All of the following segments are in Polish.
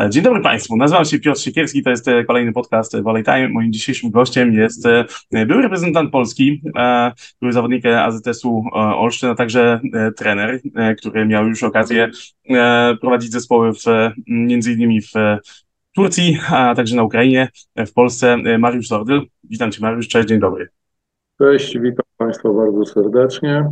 E, dzień dobry Państwu, nazywam się Piotr Siekierski, to jest e, kolejny podcast Volley Time. Moim dzisiejszym gościem jest e, były reprezentant Polski, były zawodnik AZS-u Olsztyn, a także trener, który miał już okazję prowadzić zespoły w, między innymi w Turcji, a także na Ukrainie, w Polsce. Mariusz Sordyl. Witam Cię Mariusz, cześć, dzień dobry. Cześć, witam Państwa bardzo serdecznie.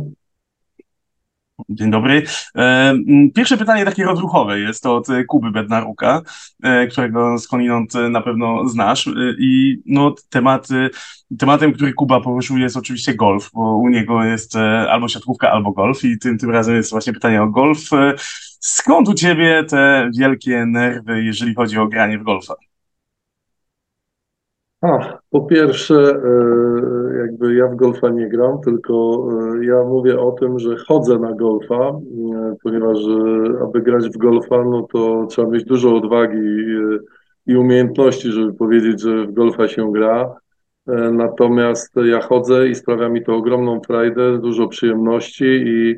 Dzień dobry. E, pierwsze pytanie takie rozruchowe jest od Kuby Bednaruka, e, którego skądinąd na pewno znasz. E, I no, temat, tematem, który Kuba poruszył jest oczywiście golf, bo u niego jest albo siatkówka, albo golf i tym, tym razem jest właśnie pytanie o golf. Skąd u ciebie te wielkie nerwy, jeżeli chodzi o granie w golfa? A, po pierwsze, e, jakby ja w golfa nie gram, tylko e, ja mówię o tym, że chodzę na golfa, e, ponieważ aby grać w golfa, no to trzeba mieć dużo odwagi i umiejętności, żeby powiedzieć, że w golfa się gra. Natomiast ja chodzę i sprawia mi to ogromną frajdę, dużo przyjemności i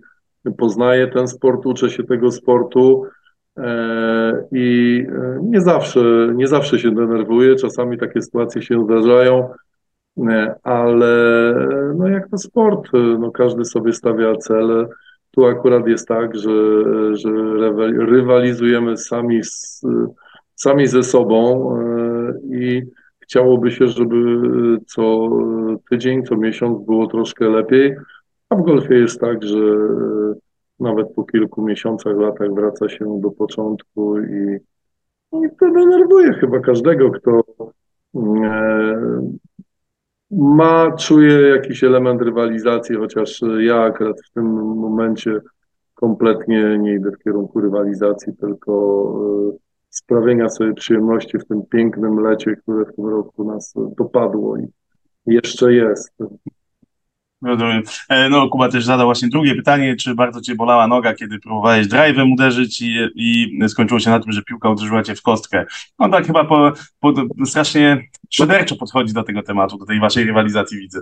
poznaję ten sport, uczę się tego sportu. E, I e, nie zawsze, nie zawsze się denerwuję, czasami takie sytuacje się zdarzają, e, ale no jak to sport, no każdy sobie stawia cele. Tu akurat jest tak, że, że rywalizujemy sami, z, sami ze sobą i chciałoby się, żeby co tydzień, co miesiąc było troszkę lepiej, a w golfie jest tak, że nawet po kilku miesiącach, latach wraca się do początku i, i to denerwuje chyba każdego, kto e, ma, czuje jakiś element rywalizacji, chociaż ja akurat w tym momencie kompletnie nie idę w kierunku rywalizacji, tylko e, sprawienia sobie przyjemności w tym pięknym lecie, które w tym roku nas dopadło i jeszcze jest. Rozumiem. E, no, Kuba też zadał właśnie drugie pytanie, czy bardzo cię bolała noga, kiedy próbowałeś drive'em uderzyć i, i skończyło się na tym, że piłka uderzyła cię w kostkę. On tak chyba po, po, strasznie szyderczo podchodzi do tego tematu, do tej waszej rywalizacji widzę.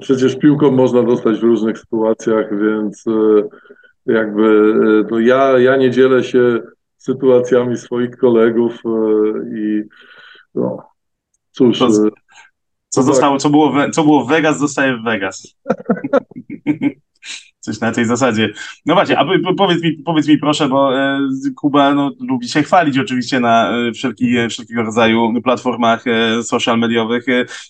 Przecież piłką można dostać w różnych sytuacjach, więc e, jakby no ja, ja nie dzielę się sytuacjami swoich kolegów i no, cóż... To co no zostało, co było, w, co było w Vegas, zostaje w Vegas. Coś na tej zasadzie. No właśnie, a powiedz mi, powiedz mi proszę, bo e, Kuba no, lubi się chwalić oczywiście na e, wszelki, e, wszelkiego rodzaju platformach social mediowych,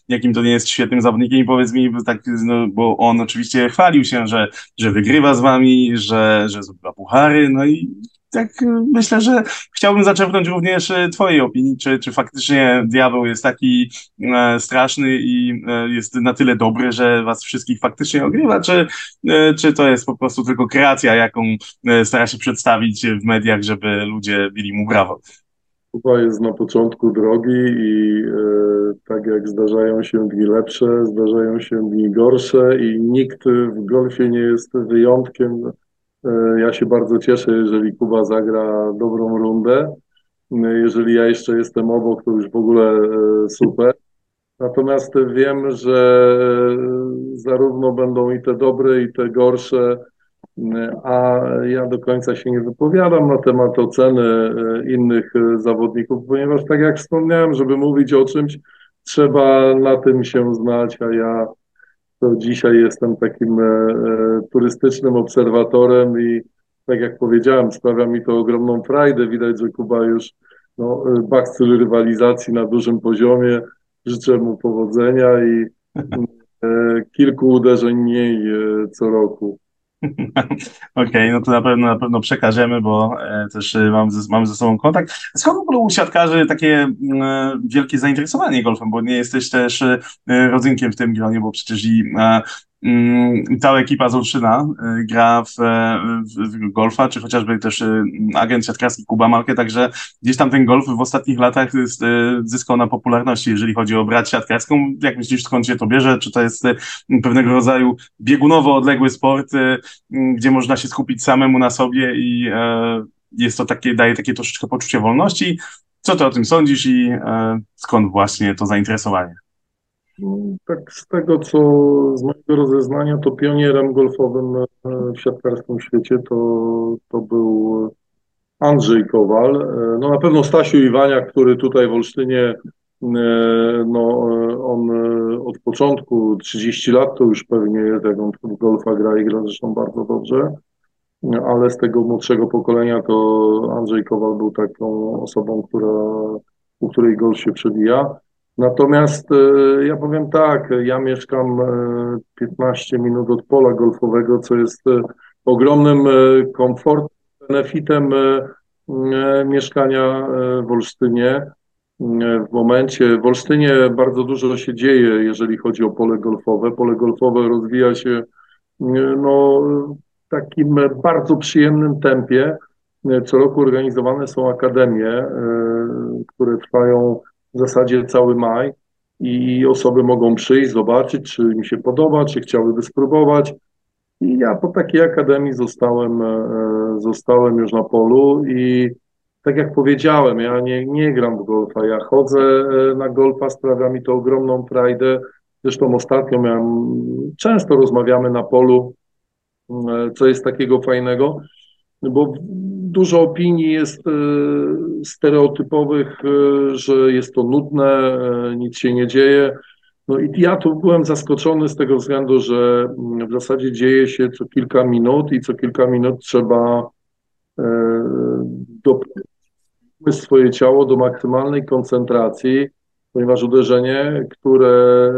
jakim to nie jest świetnym zawodnikiem i powiedz mi, tak, no, bo on oczywiście chwalił się, że, że wygrywa z wami, że, że zdobywa puchary, no i tak y, myślę, że chciałbym zaczerpnąć również y, Twojej opinii, czy, czy faktycznie diabeł jest taki e, straszny i e, jest na tyle dobry, że Was wszystkich faktycznie ogrywa, czy, e, czy to jest po prostu tylko kreacja, jaką e, stara się przedstawić w mediach, żeby ludzie bili mu brawo? Kuba jest na początku drogi i e, tak jak zdarzają się dni lepsze, zdarzają się dni gorsze i nikt w golfie nie jest wyjątkiem ja się bardzo cieszę, jeżeli Kuba zagra dobrą rundę. E, jeżeli ja jeszcze jestem obok, to już w ogóle e, super. Natomiast wiem, że zarówno będą i te dobre, i te gorsze, a ja do końca się nie wypowiadam na temat oceny innych zawodników, ponieważ tak jak wspomniałem, żeby mówić o czymś, trzeba na tym się znać, a ja to dzisiaj jestem takim e, e, turystycznym obserwatorem i tak jak powiedziałem, sprawia mi to ogromną frajdę. Widać, że Kuba już no, e, bakcyl rywalizacji na dużym poziomie. Życzę mu powodzenia i kilku uderzeń mniej co roku. Okej, okay, no to na pewno, na pewno przekażemy, bo e, też e, mamy ze, mamy ze sobą kontakt. Skąd w ogóle u siatkarzy takie e, wielkie zainteresowanie golfem, bo nie jesteś też rodzynkiem w tym gronie, bo przecież i cała ekipa z Olszyna y, gra w, w, w, golfa, czy chociażby też y, agent siatkarski Kuba Malkę, także gdzieś tam ten golf w ostatnich latach y, zyskał na popularności, jeżeli chodzi o brać siatkarską. Jak myślisz, skąd się to bierze? Czy to jest pewnego rodzaju biegunowo odległy sport, gdzie można się skupić samemu na sobie i e, jest to takie, daje takie troszeczkę poczucie wolności? Co ty o tym sądzisz i e, skąd właśnie to zainteresowanie? Tak z tego, co z mojego rozeznania, to pionierem golfowym e, w siatkarskim świecie to, to był Andrzej Kowal. No na pewno Stasiu Iwania, który tutaj w Olsztynie, no on od początku, 30 lat to już pewnie jak w golfa gra i gra zresztą bardzo dobrze ale z tego młodszego pokolenia to Andrzej Kowal był taką osobą, która, u której gol się przebija. Natomiast e, ja powiem tak, ja mieszkam 15 e, minut od pola golfowego, co jest e, ogromnym komfortem, benefitem mieszkania w Olsztynie. W momencie, w Olsztynie bardzo dużo się dzieje, jeżeli chodzi o pole golfowe. Pole golfowe rozwija się no, takim bardzo przyjemnym tempie. Co roku organizowane są akademie, które trwają w zasadzie cały maj i osoby mogą przyjść, zobaczyć, czy mi się podoba, czy chciałyby spróbować. I ja po takiej akademii zostałem, e, zostałem już na polu i tak jak powiedziałem, ja nie, nie gram w golfa, ja chodzę e, na golfa, sprawia mi to ogromną frajdę. Zresztą ostatnio miałem, często rozmawiamy na polu E, co jest takiego fajnego, bo dużo opinii jest e, stereotypowych, e, że jest to nudne, nic się nie dzieje. No i ja tu byłem zaskoczony z tego względu, że w zasadzie dzieje się co kilka minut i co kilka minut trzeba doprowadzić swoje ciało do maksymalnej koncentracji, ponieważ uderzenie, które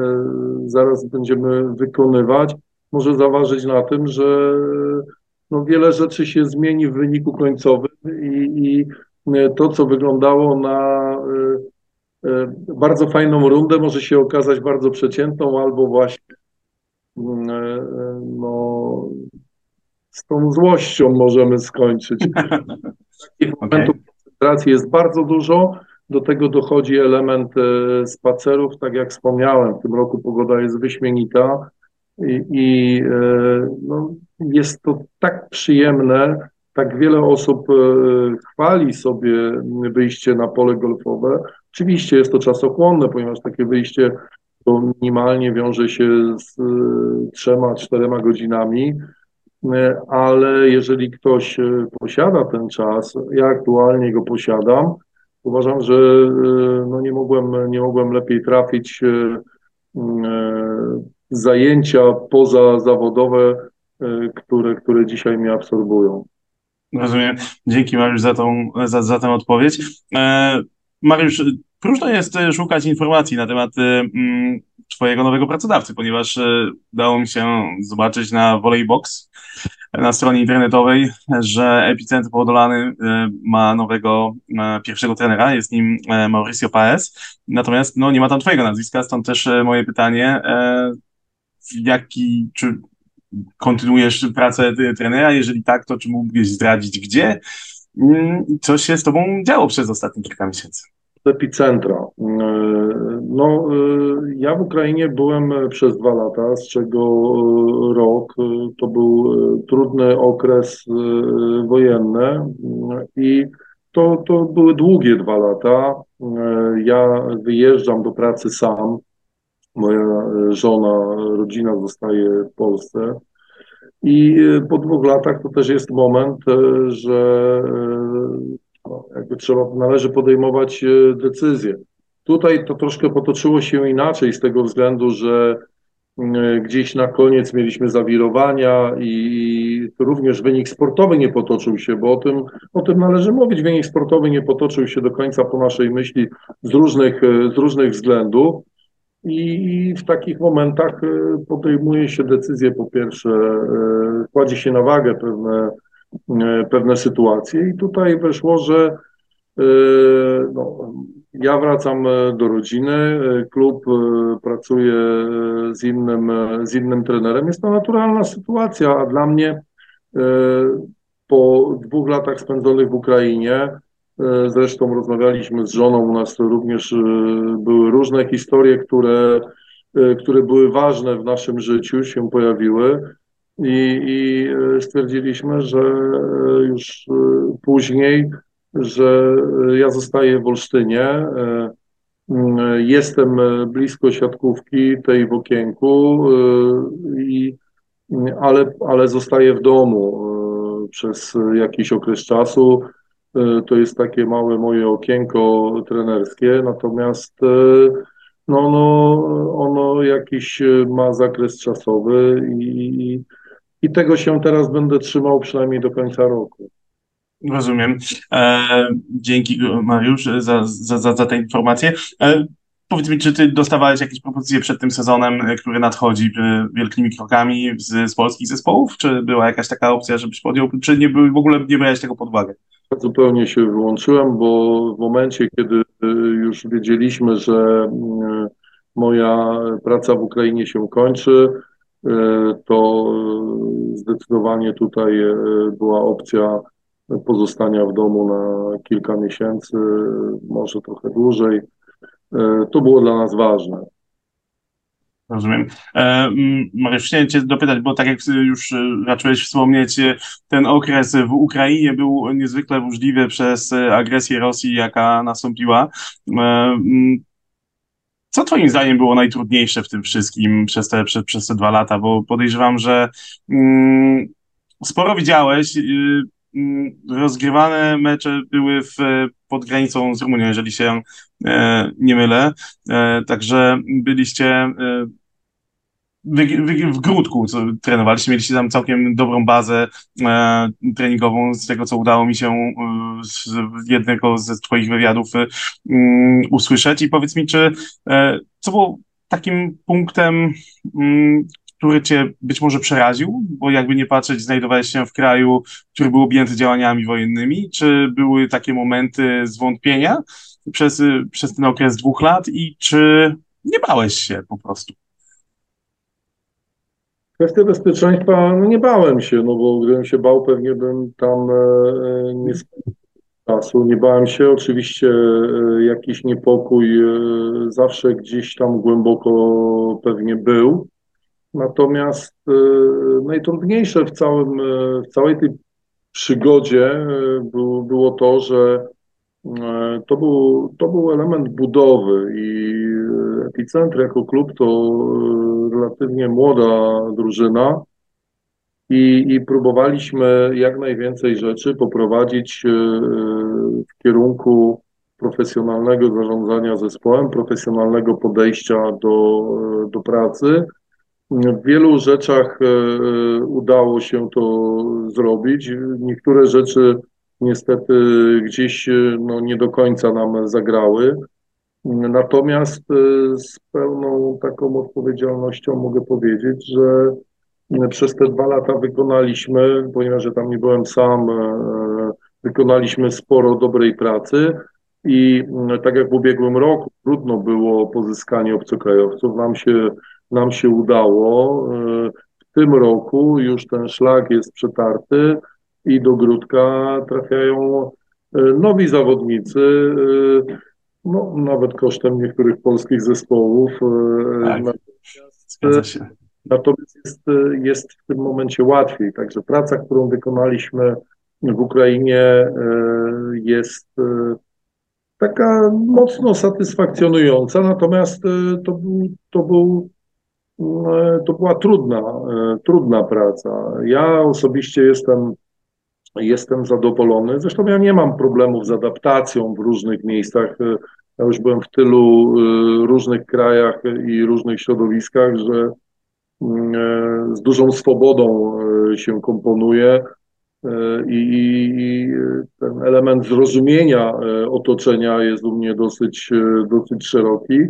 zaraz będziemy wykonywać, może zaważyć na tym, że no, wiele rzeczy się zmieni w wyniku końcowym i, i to, co wyglądało na y, y, bardzo fajną rundę, może się okazać bardzo przeciętną albo właśnie y, no, z tą złością możemy skończyć. Takich okay. momentów koncentracji jest bardzo dużo. Do tego dochodzi element spacerów, tak jak wspomniałem, w tym roku pogoda jest wyśmienita. I, i e, no, jest to tak przyjemne, tak wiele osób e, chwali sobie wyjście na pole golfowe. Oczywiście jest to czasochłonne, ponieważ takie wyjście to minimalnie wiąże się z e, trzema, czterema godzinami, ale jeżeli ktoś posiada ten czas, ja aktualnie go posiadam, uważam, że no nie, mogłem, nie mogłem lepiej trafić zajęcia pozazawodowe, e, które, które dzisiaj mnie absorbują. Rozumiem. Dzięki Mariusz za, tą, za, za tę odpowiedź. E, Mariusz, próżno jest szukać informacji na temat e, mm, Twojego nowego pracodawcy, ponieważ udało mi się zobaczyć na Volleybox, na stronie internetowej, że Epicentrum Podolany ma nowego pierwszego trenera, jest nim Mauricio Paez, natomiast no, nie ma tam Twojego nazwiska, stąd też moje pytanie, jaki, czy kontynuujesz pracę trenera? Jeżeli tak, to czy mógłbyś zdradzić gdzie? Mm, co się z tobą działo przez ostatnie kilka miesięcy? Epicentra. E, no, e, ja w Ukrainie byłem przez dwa lata, z czego e, rok to był trudny okres wojenny i to, to były długie dwa lata. Ja wyjeżdżam do pracy sam, moja e, żona, rodzina zostaje w Polsce. I e, po dwóch latach to też jest moment, e, że no, jakby trzeba, należy podejmować decyzje. Tutaj to troszkę potoczyło się inaczej z tego względu, że gdzieś na koniec mieliśmy zawirowania i również wynik sportowy nie potoczył się, bo o tym, o tym należy mówić. Wynik sportowy nie potoczył się do końca po naszej myśli z różnych, z różnych względów. I w takich momentach e, podejmuje się decyzje, po pierwsze, e, kładzie się na wagę pewne, e, pewne sytuacje i tutaj wyszło, że no, ja wracam do rodziny, klub pracuje z innym, z innym trenerem. Jest to naturalna sytuacja, a dla mnie po dwóch latach spędzonych w Ukrainie, zresztą rozmawialiśmy z żoną, u nas również e, były różne historie, które, e, które były ważne w naszym życiu, się pojawiły. I, i stwierdziliśmy, że już później, że ja zostaję w Olsztynie, jestem blisko siatkówki tej w okienku, i, ale, ale zostaję w domu przez jakiś okres czasu to jest takie małe moje okienko trenerskie, natomiast no, no, ono jakiś ma zakres czasowy i, i tego się teraz będę trzymał przynajmniej do końca roku. Rozumiem. E, dzięki Mariusz za, za, za, za tę informację. E, powiedz mi, czy ty dostawałeś jakieś propozycje przed tym sezonem, który nadchodzi e, wielkimi krokami z, z polskich zespołów? Czy była jakaś taka opcja, żebyś podjął, czy nie, w ogóle nie brałeś tego pod uwagę? Zupełnie się wyłączyłem, bo w momencie, kiedy e, już wiedzieliśmy, że e, moja praca w Ukrainie się kończy, to zdecydowanie tutaj była opcja pozostania w domu na kilka miesięcy, może trochę dłużej. To było dla nas ważne. Rozumiem. E, Mariusz, chciałem Cię dopytać, bo tak jak już e, raczyłeś wspomnieć, ten okres w Ukrainie był niezwykle burzliwy przez agresję Rosji, jaka nastąpiła. Co Twoim zdaniem było najtrudniejsze w tym wszystkim przez te, przez, przez te dwa lata? Bo podejrzewam, że mm, sporo widziałeś, rozgrywane mecze były w, pod granicą z Rumunią, jeżeli się e, nie mylę. E, także byliście e, w, Grudku, co trenowaliście, mieliście tam całkiem dobrą bazę e, treningową, z tego co udało mi się e, z jednego ze Twoich wywiadów e, usłyszeć. I powiedz mi, czy e, co było takim punktem, mm, który cię być może przeraził, bo jakby nie patrzeć, znajdowałeś się w kraju, który był objęty działaniami wojennymi, czy były takie momenty zwątpienia przez, przez ten okres dwóch lat i czy nie bałeś się po prostu? Kwestia bezpieczeństwa, no nie bałem się, no bo gdybym się bał, pewnie bym tam e, nie czasu. Nie bałem się, oczywiście e, jakiś niepokój e, zawsze gdzieś tam głęboko pewnie był. Natomiast e, najtrudniejsze w, całym, e, w całej tej przygodzie e, było, było to, że to był, to był element budowy i Epicentr jako klub to relatywnie młoda drużyna i, i próbowaliśmy jak najwięcej rzeczy poprowadzić w kierunku profesjonalnego zarządzania zespołem, profesjonalnego podejścia do, do pracy, w wielu rzeczach e, e, udało się to zrobić. Niektóre rzeczy niestety gdzieś e, no, nie do końca nam zagrały. Natomiast z pełną taką odpowiedzialnością mogę powiedzieć, że przez te dwa lata wykonaliśmy, ponieważ ja tam nie byłem sam, wykonaliśmy sporo dobrej pracy i tak jak w ubiegłym roku trudno było pozyskanie obcokrajowców, nam się nam się udało. E, w tym roku już ten szlak jest przetarty i do Grudka trafiają e, nowi zawodnicy, e, no, nawet kosztem niektórych polskich zespołów. Tak, natomiast, natomiast jest, jest w tym momencie łatwiej. Także praca, którą wykonaliśmy w Ukrainie jest taka mocno satysfakcjonująca, natomiast to był, to był to była trudna, e, trudna praca. Ja osobiście jestem, jestem zadowolony. Zresztą ja nie mam problemów z adaptacją w różnych miejscach. E, ja już byłem w tylu e, różnych krajach i różnych środowiskach, że mm, z dużą swobodą się komponuje i, i ten element zrozumienia otoczenia jest u mnie dosyć, dosyć szeroki.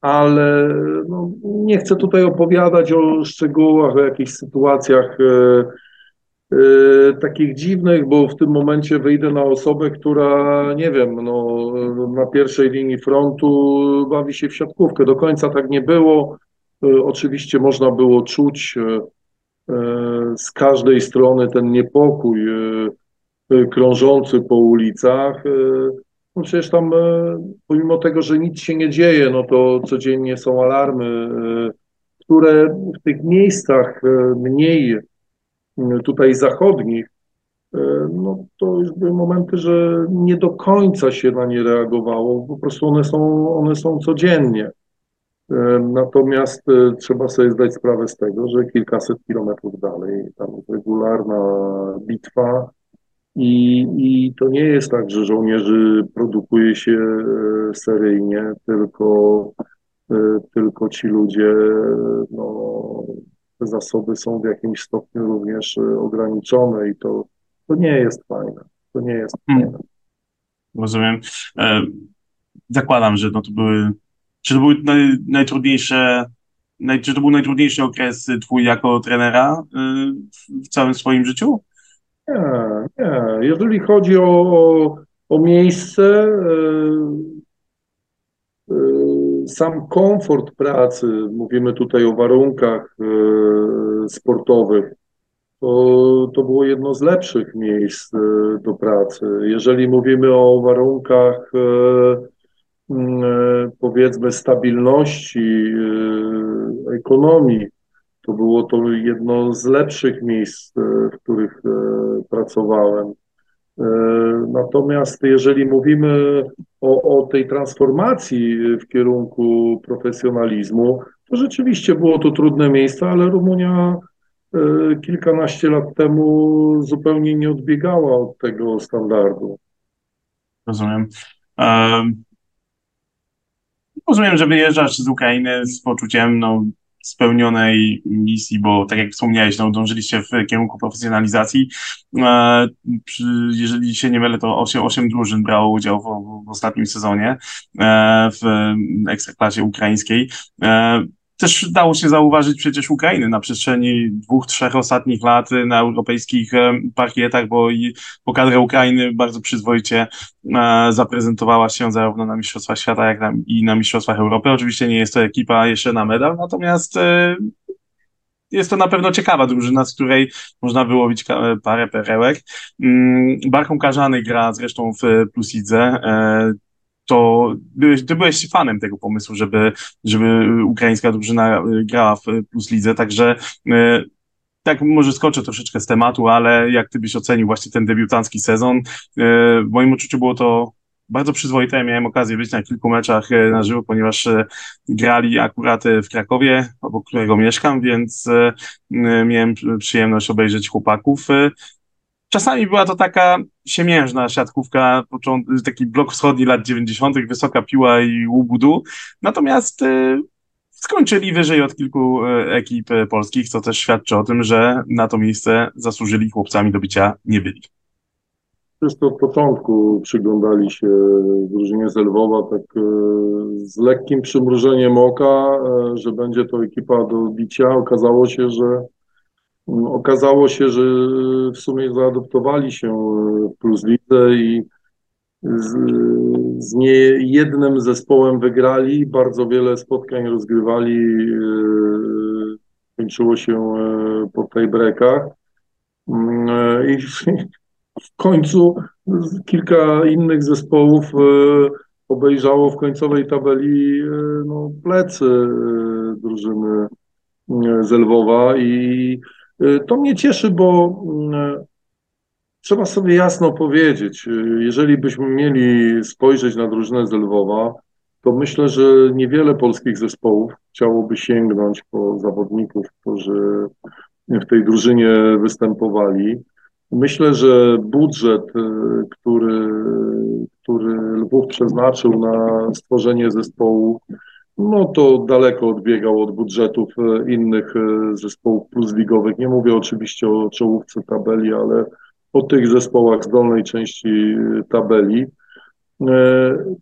Ale no, nie chcę tutaj opowiadać o szczegółach, o jakichś sytuacjach e, e, takich dziwnych, bo w tym momencie wyjdę na osobę, która, nie wiem, no, na pierwszej linii frontu bawi się w siatkówkę. Do końca tak nie było. E, oczywiście można było czuć e, e, z każdej strony ten niepokój e, krążący po ulicach. No przecież tam, e, pomimo tego, że nic się nie dzieje, no to codziennie są alarmy, e, które w tych miejscach e, mniej tutaj zachodnich, no to już były momenty, że nie do końca się na nie reagowało, po prostu one są, one są codziennie. Natomiast trzeba sobie zdać sprawę z tego, że kilkaset kilometrów dalej tam regularna bitwa, I, I to nie jest tak, że żołnierzy produkuje się e, seryjnie, tylko, e, tylko ci ludzie, no, te zasoby są w jakimś stopniu również e, ograniczone i to, to nie jest fajne. To nie jest hmm. fajne. Rozumiem. Zakładam, że no to były, czy to były naj, najtrudniejsze, naj, czy to był najtrudniejszy okres twój jako trenera w całym swoim życiu? Nie. Jeżeli chodzi o, o, o miejsce, e, e, sam komfort pracy, mówimy tutaj o warunkach e, sportowych, to, to było jedno z lepszych miejsc do pracy. Jeżeli mówimy o warunkach powiedzmy stabilności ekonomii, to było to jedno z lepszych miejsc, w których pracowałem. E, natomiast jeżeli mówimy o, o tej transformacji w kierunku profesjonalizmu, to rzeczywiście było to trudne miejsce, ale Rumunia e, kilkanaście lat temu zupełnie nie odbiegała od tego standardu. Rozumiem. Um, rozumiem, że wyjeżdżasz z Ukrainy z poczuciem no, spełnionej misji, bo tak jak wspomniałeś, no, dążyliście w kierunku profesjonalizacji. E, jeżeli się nie mylę, to 8, 8 drużyn brało udział w, w ostatnim sezonie e, w Ekstraklasie Ukraińskiej. E, też dało się zauważyć przecież Ukrainy na przestrzeni dwóch, trzech ostatnich lat na europejskich parkietach, bo, i, bo kadra Ukrainy bardzo przyzwoicie e, zaprezentowała się zarówno na Mistrzostwach Świata, jak na, i na Mistrzostwach Europy. Oczywiście nie jest to ekipa jeszcze na medal, natomiast e, jest to na pewno ciekawa drużyna, z której można wyłowić parę perełek. Mm, Barką Karzany gra zresztą w Plusidze. E, to byłeś, ty byłeś fanem tego pomysłu, żeby, żeby ukraińska drużyna y, grała w Plus Lidze, także y, tak może skoczę troszeczkę z tematu, ale jak ty byś ocenił właśnie ten debiutancki sezon? W moim odczuciu było to bardzo przyzwoite. Ja miałem okazję być na kilku meczach na żywo, ponieważ grali akurat w Krakowie, obok którego mieszkam, więc miałem przyjemność obejrzeć chłopaków. Czasami była to taka siemiężna siatkówka, taki blok wschodni lat 90., wysoka piła i łubudu. Natomiast y, skończyli wyżej od kilku y, ekip y, polskich, co też świadczy o tym, że na to miejsce zasłużyli chłopcami do bycia nie byli. Wszyscy od początku przyglądali się drużynie z Lwowa tak z lekkim przymrużeniem oka, że będzie to ekipa do bicia. Okazało się, że Okazało się, że w sumie zaadoptowali się w Plus Lidze i z, z niejednym zespołem wygrali, bardzo wiele spotkań rozgrywali, e, kończyło się e, po tej brekach. E, I w końcu kilka innych zespołów obejrzało w końcowej tabeli no, plecy drużyny z Lwowa i to mnie cieszy, bo mm, trzeba sobie jasno powiedzieć, y, jeżeli byśmy mieli spojrzeć na drużynę z Lwowa, to myślę, że niewiele polskich zespołów chciałoby sięgnąć po zawodników, którzy w tej drużynie występowali. Myślę, że budżet, y, który, który Lwów przeznaczył na stworzenie zespołu, no to daleko odbiegał od budżetów e, innych e, zespołów plusligowych. Nie mówię oczywiście o czołówce tabeli, ale o tych zespołach z dolnej części e, tabeli.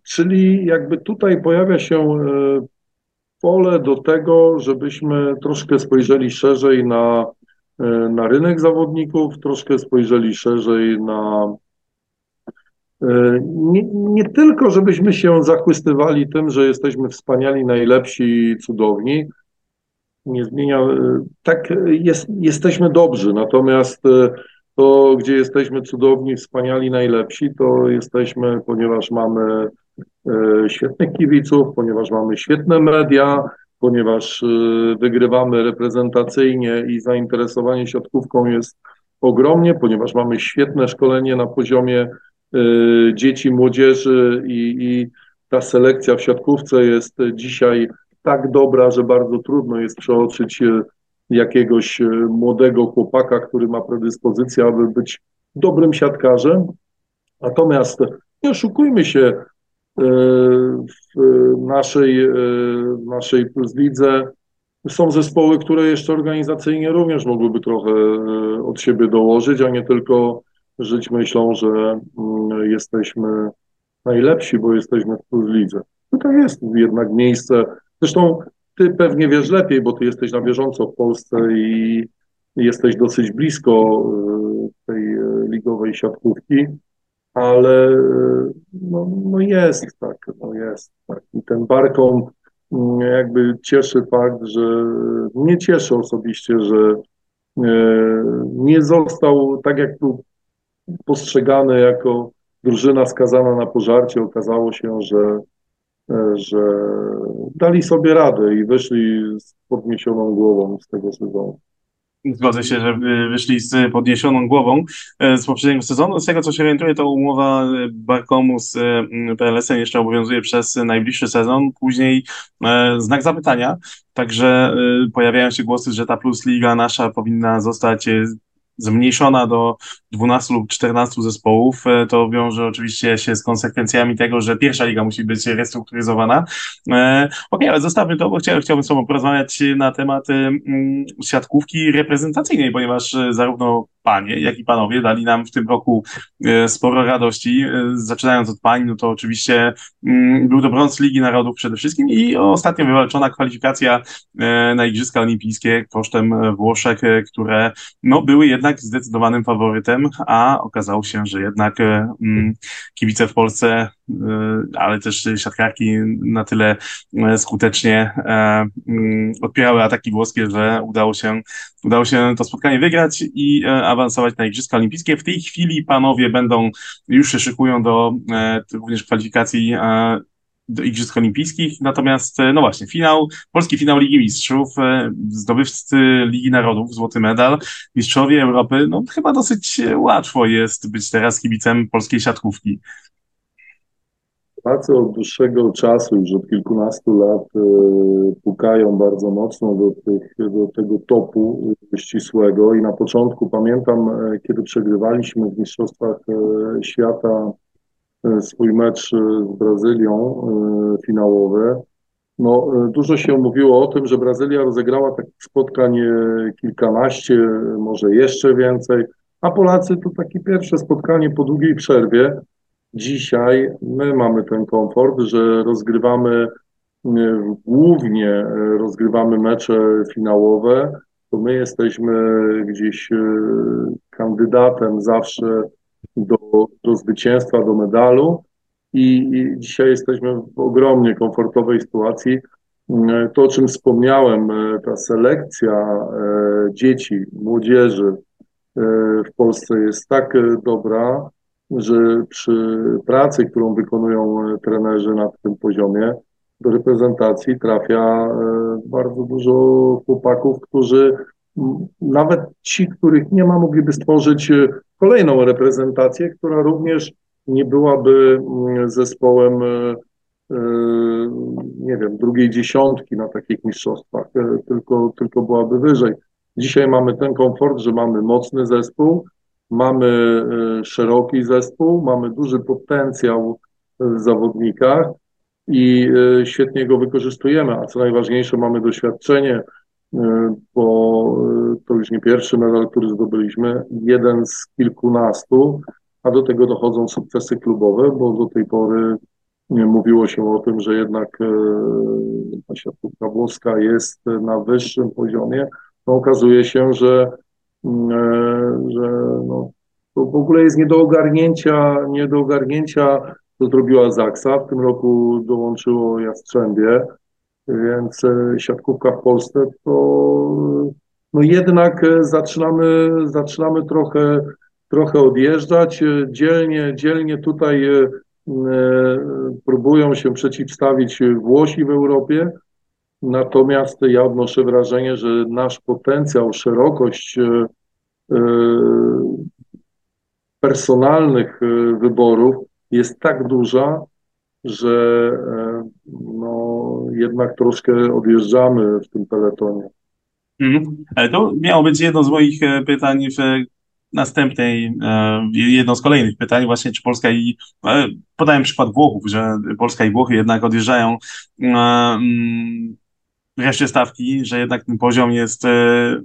Czyli jakby tutaj pojawia się pole do tego, żebyśmy troszkę spojrzeli szerzej na, na rynek zawodników, troszkę spojrzeli szerzej na nie, nie, tylko, żebyśmy się zachwystywali tym, że jesteśmy wspaniali, najlepsi, cudowni. Nie zmienia. E, tak, jest, jesteśmy dobrzy, natomiast e, to, gdzie jesteśmy cudowni, wspaniali, najlepsi, to jesteśmy, ponieważ mamy świetnych kibiców, ponieważ mamy świetne media, ponieważ wygrywamy reprezentacyjnie i zainteresowanie siatkówką jest ogromnie, ponieważ mamy świetne szkolenie na poziomie dzieci, młodzieży i, i ta selekcja w siatkówce jest dzisiaj tak dobra, że bardzo trudno jest przeoczyć y, jakiegoś y, młodego chłopaka, który ma predyspozycję, aby być dobrym siatkarzem. Natomiast nie oszukujmy się, w naszej, w naszej Lidze są zespoły, które jeszcze organizacyjnie również mogłyby trochę od siebie dołożyć, a nie tylko żyć myślą, że mm, jesteśmy najlepsi, bo jesteśmy w Plus Lidze. To jest jednak miejsce, zresztą ty pewnie wiesz lepiej, bo ty jesteś na bieżąco w Polsce i jesteś dosyć blisko y, tej y, ligowej siatkówki, ale y, no, no jest tak, no jest tak. I ten Barkom mm, jakby cieszy fakt, że mnie cieszy osobiście, że nie został tak jak był postrzegany jako drużyna skazana na pożarcie. Okazało się, że że dali sobie radę i wyszli z podniesioną głową z tego sezonu. Zgodzę się, że wyszli z podniesioną głową e, z poprzedniego sezonu. Z tego, co się orientuję, to umowa e, Barkomu z e, PLS-em jeszcze obowiązuje przez najbliższy sezon. Później znak zapytania. Także pojawiają się głosy, że ta Plus Liga nasza powinna zostać zmniejszona do 12 lub 14 zespołów. E, to wiąże oczywiście się z konsekwencjami tego, że pierwsza liga musi być restrukturyzowana. E, okej, ale zostawmy to, bo chciałbym, chciałbym z Tobą porozmawiać na temat siatkówki reprezentacyjnej, ponieważ e, zarówno panie, jak i panowie dali nam w tym roku sporo radości. Zaczynając od pań, no to oczywiście mm, był to brąz Ligi Narodów przede wszystkim i ostatnio wywalczona kwalifikacja na Igrzyska Olimpijskie kosztem Włoszek, które no, były jednak zdecydowanym faworytem, a okazało się, że jednak e, mm, kibice w Polsce, e, ale też siatkarki na tyle e, skutecznie mm, odpierały ataki włoskie, że udało się, udało się to spotkanie wygrać i awansować na Igrzyska Olimpijskie. W tej chwili panowie będą, już się szykują do również kwalifikacji do Igrzysk Olimpijskich. Natomiast, no właśnie, finał, polski finał Ligi Mistrzów, zdobywcy Ligi Narodów, złoty medal, mistrzowie Europy, no chyba dosyć łatwo jest być teraz kibicem polskiej siatkówki. Polacy od dłuższego czasu, już od kilkunastu lat, e, pukają bardzo mocno do, tych, do tego topu ścisłego i na początku pamiętam, e, kiedy przegrywaliśmy w Mistrzostwach e, Świata swój mecz z Brazylią finałowy, no, dużo się mówiło o tym, że Brazylia rozegrała takich spotkań kilkanaście, może jeszcze więcej, a Polacy to takie pierwsze spotkanie po długiej przerwie. Dzisiaj my mamy ten komfort, że rozgrywamy głównie rozgrywamy mecze finałowe, to my jesteśmy gdzieś kandydatem zawsze do, do zwycięstwa, do medalu i, i dzisiaj jesteśmy w ogromnie komfortowej sytuacji. Mm, to, o czym wspomniałem, e, ta selekcja e, dzieci, młodzieży e, w Polsce jest tak dobra, że przy pracy, którą wykonują trenerzy na tym poziomie, do reprezentacji trafia bardzo dużo chłopaków, którzy nawet ci, których nie ma, mogliby stworzyć kolejną reprezentację, która również nie byłaby mm, zespołem, e, e, nie wiem, drugiej dziesiątki na takich mistrzostwach, e, tylko, tylko byłaby wyżej. Dzisiaj mamy ten komfort, że mamy mocny zespół, mamy szeroki zespół, mamy duży potencjał w zawodnikach i świetnie go wykorzystujemy, a co najważniejsze, mamy doświadczenie, bo to już nie pierwszy medal, który zdobyliśmy, jeden z kilkunastu, a do tego dochodzą sukcesy klubowe, bo do tej pory mówiło się o tym, że jednak e, ta siatkówka włoska jest na wyższym poziomie. No, okazuje się, że, e, że no, to w ogóle jest nie do ogarnięcia, nie do ogarnięcia, co zrobiła Zaksa. W tym roku dołączyło Jastrzębie, więc e, siatkówka w Polsce to no jednak zaczynamy, zaczynamy trochę trochę odjeżdżać. E, dzielnie, dzielnie tutaj e, e, próbują się przeciwstawić Włosi w Europie, natomiast ja odnoszę wrażenie, że nasz potencjał, szerokość personalnych wyborów jest tak duża, że no, jednak troszkę odjeżdżamy w tym peletonie. Mhm. Ale to miało być jedno z moich pytań w następnej, jedno z kolejnych pytań, właśnie czy Polska i, podałem przykład Włochów, że Polska i Włochy jednak odjeżdżają mm, wreszcie stawki, że jednak ten poziom jest, e,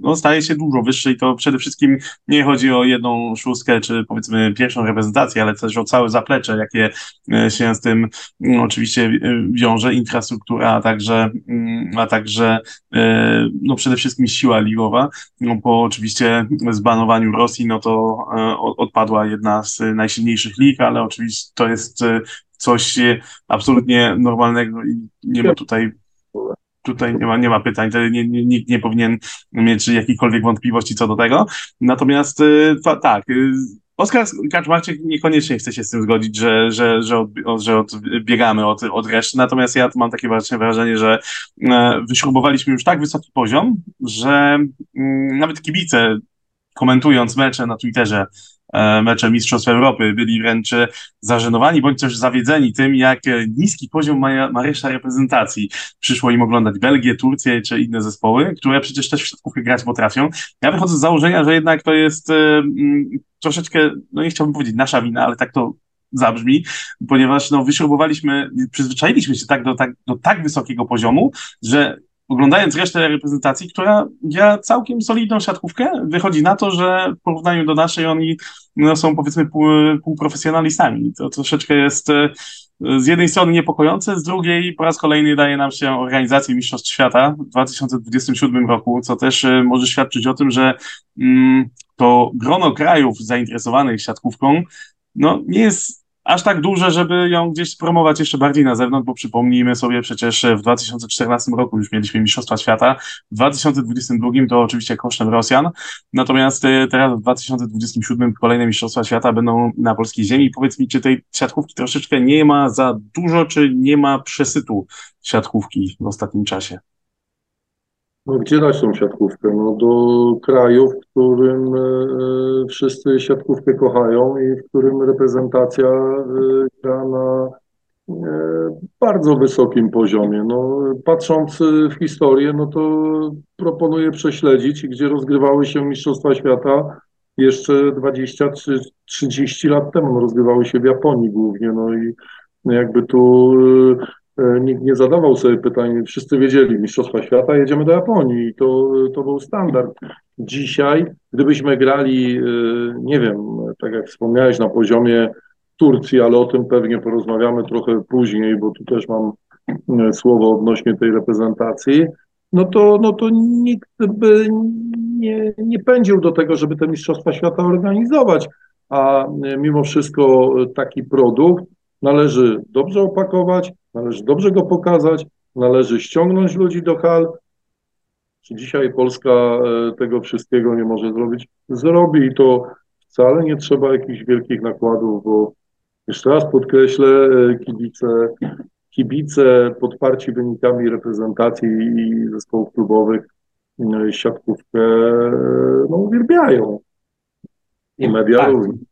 no, staje się dużo wyższy i to przede wszystkim nie chodzi o jedną szóstkę, czy powiedzmy pierwszą reprezentację, ale też o całe zaplecze, jakie e, się z tym no, oczywiście e, wiąże, infrastruktura, a także, mm, a także no, przede wszystkim siła ligowa. No, po oczywiście zbanowaniu Rosji, no to odpadła jedna z najsilniejszych lig, ale oczywiście to jest coś absolutnie normalnego i nie ma tutaj tutaj nie ma, nie ma pytań, nie, nie, nikt nie powinien mieć jakichkolwiek wątpliwości co do tego. Natomiast y, tak, y, Oskar Kaczmarczyk niekoniecznie chce się z tym zgodzić, że, że, że, od, że odbiegamy od, od reszty, natomiast ja mam takie właśnie wrażenie, że e, wyśrubowaliśmy już tak wysoki poziom, że mm, nawet kibice komentując mecze na Twitterze E, mecze Mistrzostw Europy, byli wręcz zażenowani bądź też zawiedzeni tym, jak niski poziom ma, ma reszta reprezentacji. Przyszło im oglądać Belgię, Turcję czy inne zespoły, które przecież też w siatkówkę grać potrafią. Ja wychodzę z założenia, że jednak to jest troszeczkę, no nie chciałbym powiedzieć nasza wina, ale tak to zabrzmi, ponieważ no, wyśrubowaliśmy, przyzwyczailiśmy się tak do, tak do tak wysokiego poziomu, że oglądając resztę reprezentacji, która gra całkiem solidną siatkówkę, wychodzi na to, że w porównaniu do naszej oni no, są powiedzmy pół, półprofesjonalistami. To troszeczkę jest e, z jednej strony niepokojące, z drugiej po raz kolejny daje nam się organizację Mistrzostw Świata w 2027 roku, co też e, może świadczyć o tym, że mm, to grono krajów zainteresowanych siatkówką no, nie jest aż tak duże, żeby ją gdzieś promować jeszcze bardziej na zewnątrz, bo przypomnijmy sobie przecież w 2014 roku już mieliśmy Mistrzostwa Świata, w 2022 to oczywiście kosztem Rosjan, natomiast e, teraz w 2027 kolejne Mistrzostwa Świata będą na polskiej ziemi. Powiedz mi, czy tej siatkówki troszeczkę nie ma za dużo, czy nie ma przesytu siatkówki w ostatnim czasie? No, gdzie dać tą siatkówkę? No, do kraju, w którym e, wszyscy siatkówkę kochają i w którym reprezentacja e, gra na e, bardzo wysokim poziomie. No, patrząc w historię, no to proponuję prześledzić, gdzie rozgrywały się Mistrzostwa Świata jeszcze 20 czy 30 lat temu. No, rozgrywały się w Japonii głównie. No i jakby tu nikt nie zadawał sobie pytań, wszyscy wiedzieli, Mistrzostwa Świata, jedziemy do Japonii. I to, to był standard. Dzisiaj, gdybyśmy grali, e, nie wiem, tak jak wspomniałeś, na poziomie Turcji, ale o tym pewnie porozmawiamy trochę później, bo tu też mam e, słowo odnośnie tej reprezentacji, no to, no to nikt by nie, nie pędził do tego, żeby te Mistrzostwa Świata organizować, a mimo wszystko taki produkt należy dobrze opakować, Należy dobrze go pokazać, należy ściągnąć ludzi do hal. Czy dzisiaj Polska e, tego wszystkiego nie może zrobić? Zrobi i to wcale nie trzeba jakichś wielkich nakładów, bo jeszcze raz podkreślę, e, kibice, kibice podparci wynikami reprezentacji i zespołów klubowych e, siatkówkę no, uwielbiają. I media tak. również.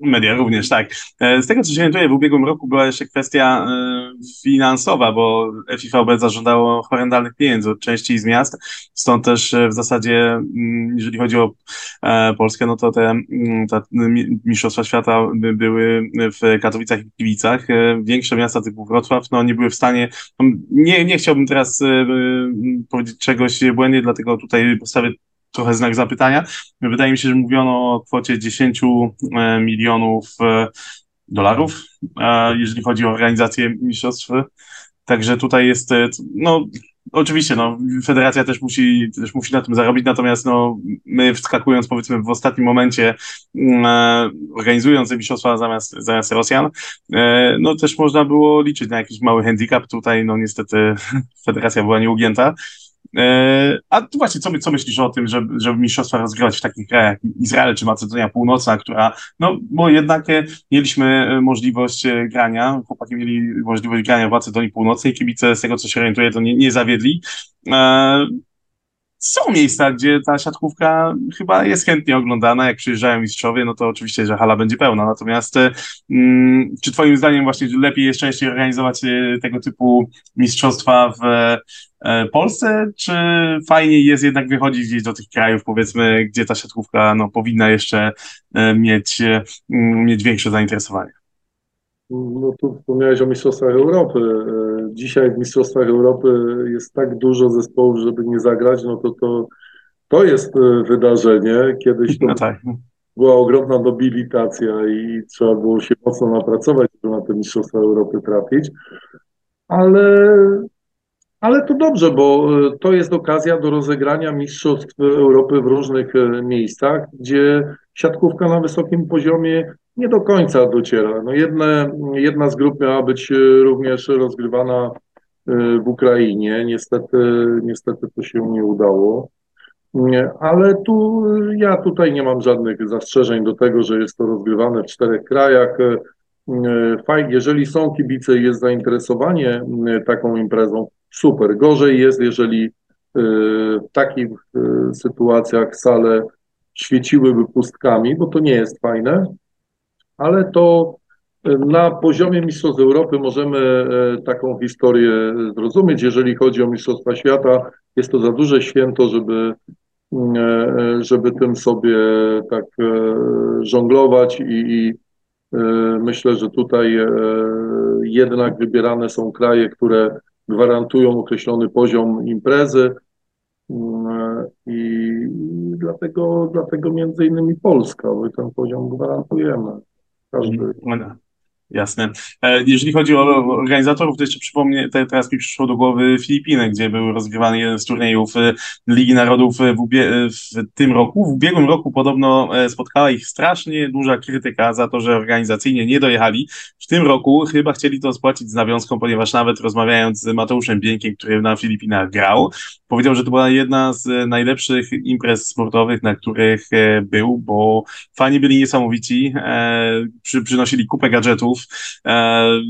Media również, tak. E, z tego, co się orientuję, w ubiegłym roku była jeszcze kwestia e, finansowa, bo FIVB zażądało horrendalnych pieniędzy od części z miast, stąd też e, w zasadzie, mm, jeżeli chodzi o Polskę, no to te, mm, te Mistrzostwa Świata były w Katowicach i Kiwicach. Większe miasta typu Wrocław, no nie były w stanie, no, nie, nie chciałbym teraz powiedzieć czegoś błędnie, dlatego tutaj postawię trochę znak zapytania. Wydaje mi się, że mówiono o kwocie 10 e, milionów e, dolarów, e, jeżeli chodzi o organizację mistrzostw. Także tutaj jest, no, oczywiście, no, federacja też musi, też musi na tym zarobić, natomiast, no, my wskakując, powiedzmy, w ostatnim momencie, organizując te mistrzostwa zamiast, zamiast Rosjan, no, też można było liczyć na jakiś mały handicap. Tutaj, no, niestety, federacja była nieugięta. E, a tu właśnie, co, co myślisz o tym, żeby, żeby mistrzostwa rozgrywać w takich krajach jak Izrael czy Macedonia Północna, która, no, bo jednak e, mieliśmy e, możliwość grania, chłopaki mieli możliwość grania w Macedonii Północnej, kibice z tego, co się orientuje, to nie, nie zawiedli. Są miejsca, gdzie ta siatkówka chyba jest chętnie oglądana. Jak przyjeżdżają mistrzowie, no to oczywiście, że hala będzie pełna. Natomiast mm, czy Twoim zdaniem właśnie lepiej jest częściej organizować e, tego typu mistrzostwa w e, Polsce, czy fajniej jest jednak wychodzić gdzieś do tych krajów, powiedzmy, gdzie ta siatkówka no, powinna jeszcze e, mieć, mieć większe zainteresowanie? No tu wspomniałeś o Mistrzostwach Europy. Dzisiaj w Mistrzostwach Europy jest tak dużo zespołów, żeby nie zagrać, no to to, to jest wydarzenie. Kiedyś to no tak. była ogromna nobilitacja i trzeba było się mocno napracować, żeby na te Mistrzostwa Europy trafić. Ale, ale to dobrze, bo to jest okazja do rozegrania Mistrzostw Europy w różnych miejscach, gdzie siatkówka na wysokim poziomie nie do końca dociera. No jedne, jedna z grup miała być e, również rozgrywana e, w Ukrainie. Niestety, niestety to się nie udało. Ale tu ja tutaj nie mam żadnych zastrzeżeń do tego, że jest to rozgrywane w czterech krajach. E, fajnie, jeżeli są kibice i jest zainteresowanie taką imprezą, super. Gorzej jest, jeżeli w takich sytuacjach sale świeciłyby pustkami, bo to nie jest fajne ale to e, na poziomie Mistrzostw Europy możemy e, taką historię zrozumieć. Jeżeli chodzi o Mistrzostwa Świata, jest to za duże święto, żeby, mm, e, żeby tym sobie tak żonglować i, i myślę, że tutaj jednak wybierane są kraje, które gwarantują określony poziom imprezy mm, i dlatego, dlatego między innymi Polska, bo ten poziom gwarantujemy. Każdy. Mhm. Jasne. E, jeżeli chodzi o organizatorów, to jeszcze przypomnę, teraz mi przyszło do głowy Filipiny, gdzie był rozgrywany jeden z turniejów e, Ligi Narodów w, w tym roku. W ubiegłym roku podobno e, spotkała ich strasznie duża krytyka za to, że organizacyjnie nie dojechali. W tym roku chyba chcieli to spłacić z nawiązką, ponieważ nawet rozmawiając z Mateuszem Bieńkiem, który na Filipinach grał, powiedział, że to była jedna z najlepszych imprez sportowych, na których był, bo fani byli niesamowici, przynosili kupę gadżetów, e,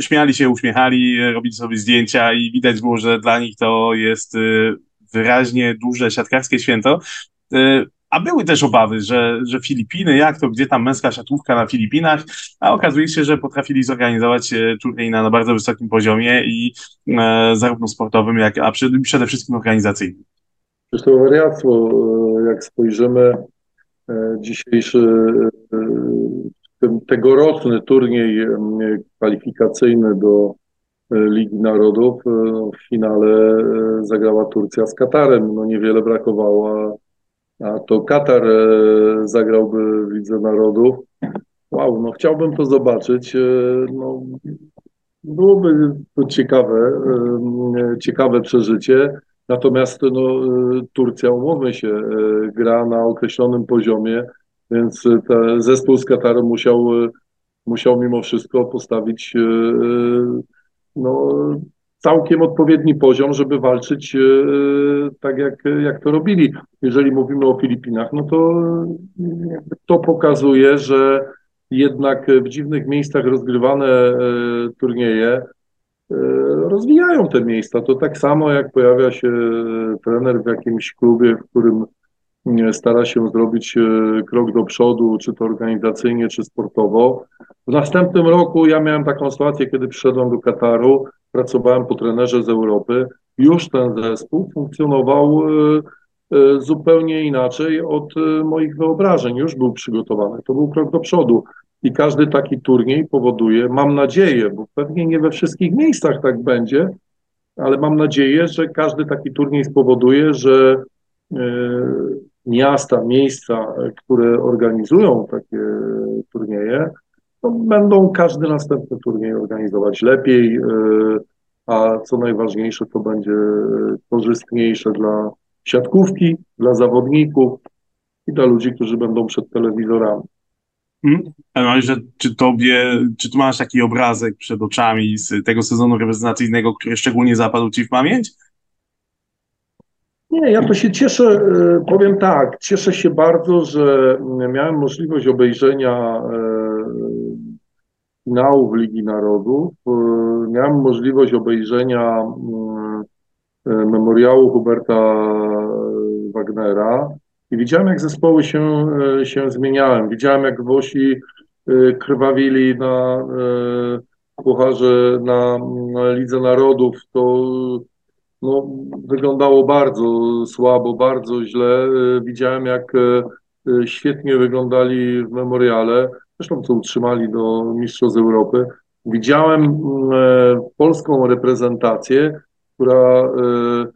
śmiali się, uśmiechali, robili sobie zdjęcia i widać było, że dla nich to jest e, wyraźnie duże siatkarskie święto. E, a były też obawy, że, że Filipiny, jak to, gdzie tam męska siatówka na Filipinach, a okazuje się, że potrafili zorganizować turniej na, na bardzo wysokim poziomie i e, zarówno sportowym, jak a przede, przede wszystkim organizacyjnym. Zresztą wariactwo, jak spojrzymy, dzisiejszy tegoroczny turniej kwalifikacyjny do e, Ligi Narodów e, no, w finale e, zagrała Turcja z Katarem. No niewiele brakowało, a to Katar zagrałby w Lidze Narodów. Wow, no chciałbym to zobaczyć. No, byłoby to ciekawe, ciekawe przeżycie. Natomiast no, Turcja, umówmy się, gra na określonym poziomie więc ten zespół z Kataru musiał, musiał mimo wszystko postawić e, e, no, całkiem odpowiedni poziom, żeby walczyć e, tak, jak, jak to robili. Jeżeli mówimy o Filipinach, no to to pokazuje, że jednak w dziwnych miejscach rozgrywane turnieje rozwijają te miejsca. To tak samo jak pojawia się trener w jakimś klubie, w którym stara się zrobić e, krok do przodu, czy to organizacyjnie, czy sportowo. W następnym roku ja miałem taką sytuację, kiedy przyszedłem do Kataru, pracowałem po trenerze z Europy. Już ten zespół funkcjonował e, e, zupełnie inaczej od moich wyobrażeń. Już był przygotowany. To był krok do przodu. I każdy taki turniej powoduje, mam nadzieję, bo pewnie nie we wszystkich miejscach tak będzie, ale mam nadzieję, że każdy taki turniej spowoduje, że miasta, miejsca, które organizują takie turnieje, będą każdy następny turniej organizować lepiej, e, a co najważniejsze, to będzie korzystniejsze dla siatkówki, dla zawodników i dla ludzi, którzy będą przed telewizorami. Hmm. że czy tobie, czy tu masz taki obrazek przed oczami z tego sezonu reprezentacyjnego, który szczególnie zapadł ci w pamięć? Nie, ja to się cieszę, e, powiem tak, cieszę się bardzo, że miałem możliwość obejrzenia e, finałów Ligi Narodów. E, miałem możliwość obejrzenia memoriału Huberta Wagnera i widziałem, jak zespoły się, się zmieniają. Widziałem, jak Włosi krwawili na pucharze, na, na Lidze Narodów. To no, wyglądało bardzo słabo, bardzo źle. Widziałem, jak świetnie wyglądali w memoriale, zresztą co utrzymali do Mistrzostw Europy. Widziałem e, polską reprezentację, która e,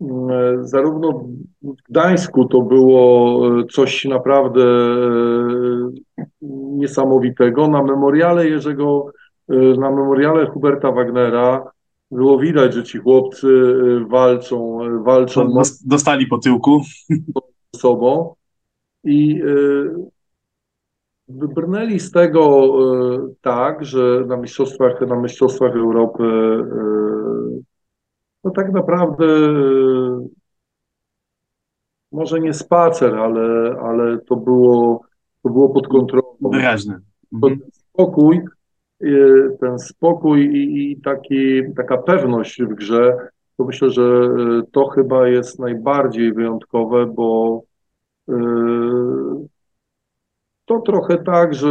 e, zarówno w Gdańsku to było coś naprawdę niesamowitego. Na memoriale Jerzego, na memoriale Huberta Wagnera było widać, że ci chłopcy walczą, walczą. Dostali po tyłku. sobą i Wybrnęli z tego tak, że na mistrzostwach, na mistrzostwach Europy no tak naprawdę może nie spacer, ale, ale to było, to było pod kontrolą. Wyraźny. Mhm. Spokój, ten spokój i, i taki, taka pewność w grze, to myślę, że to chyba jest najbardziej wyjątkowe, bo to trochę tak, że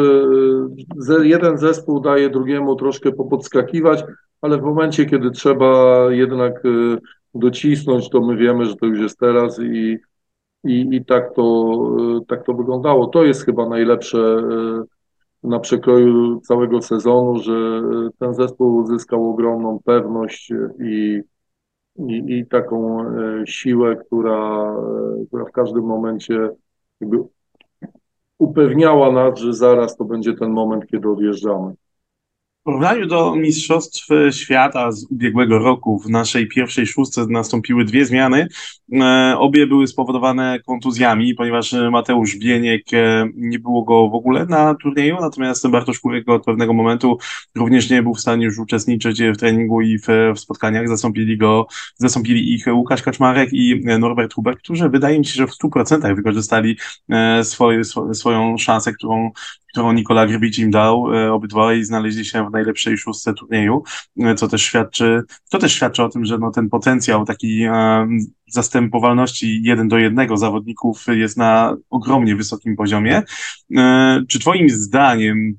jeden zespół daje drugiemu troszkę popodskakiwać, ale w momencie, kiedy trzeba jednak y, docisnąć, to my wiemy, że to już jest teraz i, i, i tak, to, y, tak to wyglądało. To jest chyba najlepsze y, na przekroju całego sezonu, że ten zespół uzyskał ogromną pewność i, i, i taką siłę, która, która w każdym momencie jakby upewniała nas, że zaraz to będzie ten moment, kiedy odjeżdżamy. W porównaniu do Mistrzostw Świata z ubiegłego roku w naszej pierwszej szóstce nastąpiły dwie zmiany. E, obie były spowodowane kontuzjami, ponieważ Mateusz Bieniek e, nie było go w ogóle na turnieju, natomiast Bartosz Kurek od pewnego momentu również nie był w stanie już uczestniczyć w treningu i w, w spotkaniach. Zastąpili go, zastąpili ich Łukasz Kaczmarek i Norbert Huber, którzy wydaje mi się, że w 100% wykorzystali e, swoje, swoją szansę, którą którą Nikola Grbić im dał. E, obydwaj znaleźli się w najlepszej szóstce turnieju, e, co też świadczy, to też świadczy o tym, że no, ten potencjał takiej e, zastępowalności jeden do jednego zawodników jest na ogromnie wysokim poziomie. Czy twoim zdaniem